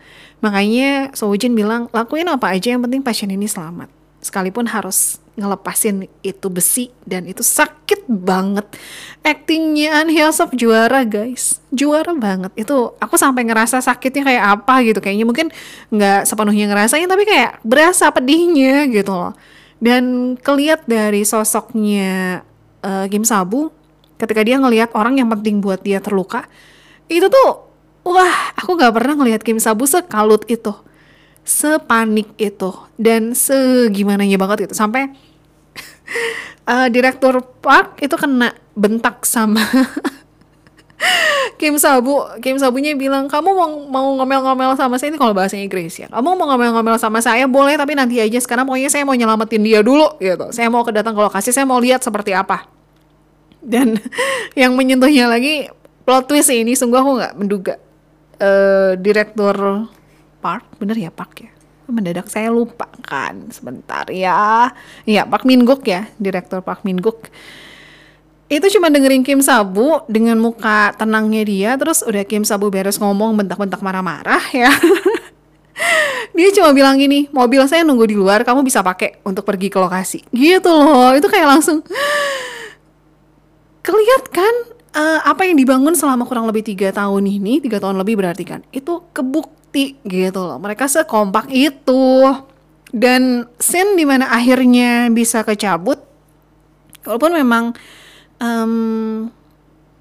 Makanya Sojin bilang lakuin apa aja yang penting pasien ini selamat. Sekalipun harus ngelepasin itu besi dan itu sakit banget. Actingnya An Hyosop juara guys, juara banget. Itu aku sampai ngerasa sakitnya kayak apa gitu. Kayaknya mungkin nggak sepenuhnya ngerasain tapi kayak berasa pedihnya gitu loh dan keliat dari sosoknya uh, Kim Sabu ketika dia ngelihat orang yang penting buat dia terluka itu tuh wah aku gak pernah ngelihat Kim Sabu sekalut itu sepanik itu dan segimana nya banget gitu sampai uh, direktur Park itu kena bentak sama Kim Sabu, Kim Sabunya bilang kamu mau mau ngomel-ngomel sama saya ini kalau bahasa Inggris ya. Kamu mau ngomel-ngomel sama saya boleh tapi nanti aja sekarang pokoknya saya mau nyelamatin dia dulu gitu. Saya mau kedatang ke lokasi, saya mau lihat seperti apa. Dan yang menyentuhnya lagi plot twist ini sungguh aku nggak menduga. Uh, direktur Park, bener ya Park ya? Mendadak saya lupa kan sebentar ya. Iya Park Min Guk ya, direktur Park Min Guk itu cuma dengerin Kim Sabu dengan muka tenangnya dia terus udah Kim Sabu beres ngomong bentak-bentak marah-marah ya dia cuma bilang gini mobil saya nunggu di luar kamu bisa pakai untuk pergi ke lokasi gitu loh itu kayak langsung kelihat kan uh, apa yang dibangun selama kurang lebih tiga tahun ini tiga tahun lebih berarti kan itu kebukti gitu loh mereka sekompak itu dan scene di mana akhirnya bisa kecabut walaupun memang um,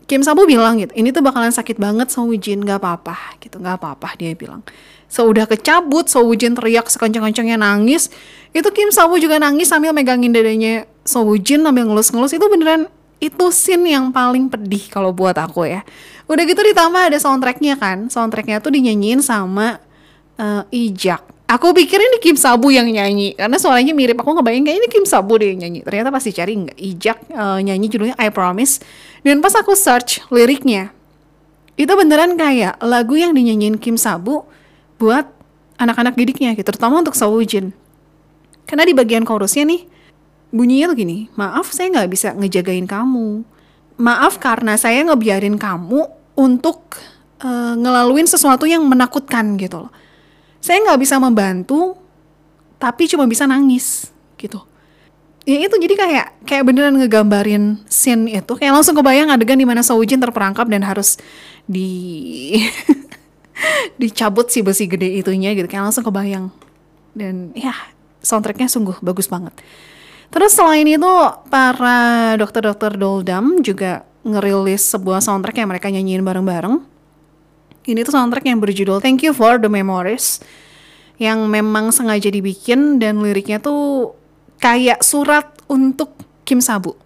Kim Sabu bilang gitu, ini tuh bakalan sakit banget Wujin, gak apa-apa gitu, gak apa-apa dia bilang. So udah kecabut, Wujin teriak sekencang-kencangnya nangis, itu Kim Sabu juga nangis sambil megangin dadanya Wujin sambil ngelus-ngelus, itu beneran itu scene yang paling pedih kalau buat aku ya. Udah gitu ditambah ada soundtracknya kan, soundtracknya tuh dinyanyiin sama uh, Ijak Aku pikir ini Kim Sabu yang nyanyi karena suaranya mirip. Aku ngebayang kayak ini Kim Sabu deh yang nyanyi. Ternyata pasti cari nggak Ijak uh, nyanyi judulnya I Promise. Dan pas aku search liriknya, itu beneran kayak lagu yang dinyanyiin Kim Sabu buat anak-anak didiknya gitu, terutama untuk Jin. Karena di bagian chorusnya nih bunyinya tuh gini, maaf saya nggak bisa ngejagain kamu. Maaf karena saya ngebiarin kamu untuk uh, ngelaluin sesuatu yang menakutkan gitu loh. Saya nggak bisa membantu tapi cuma bisa nangis gitu. Ya itu jadi kayak kayak beneran ngegambarin scene itu. Kayak langsung kebayang adegan di mana Soujin terperangkap dan harus di dicabut si besi gede itunya gitu. Kayak langsung kebayang. Dan ya soundtracknya sungguh bagus banget terus selain itu para dokter-dokter Doldam juga ngerilis sebuah soundtrack yang mereka nyanyiin bareng-bareng ini tuh soundtrack yang berjudul Thank You for the Memories yang memang sengaja dibikin dan liriknya tuh kayak surat untuk Kim Sabu.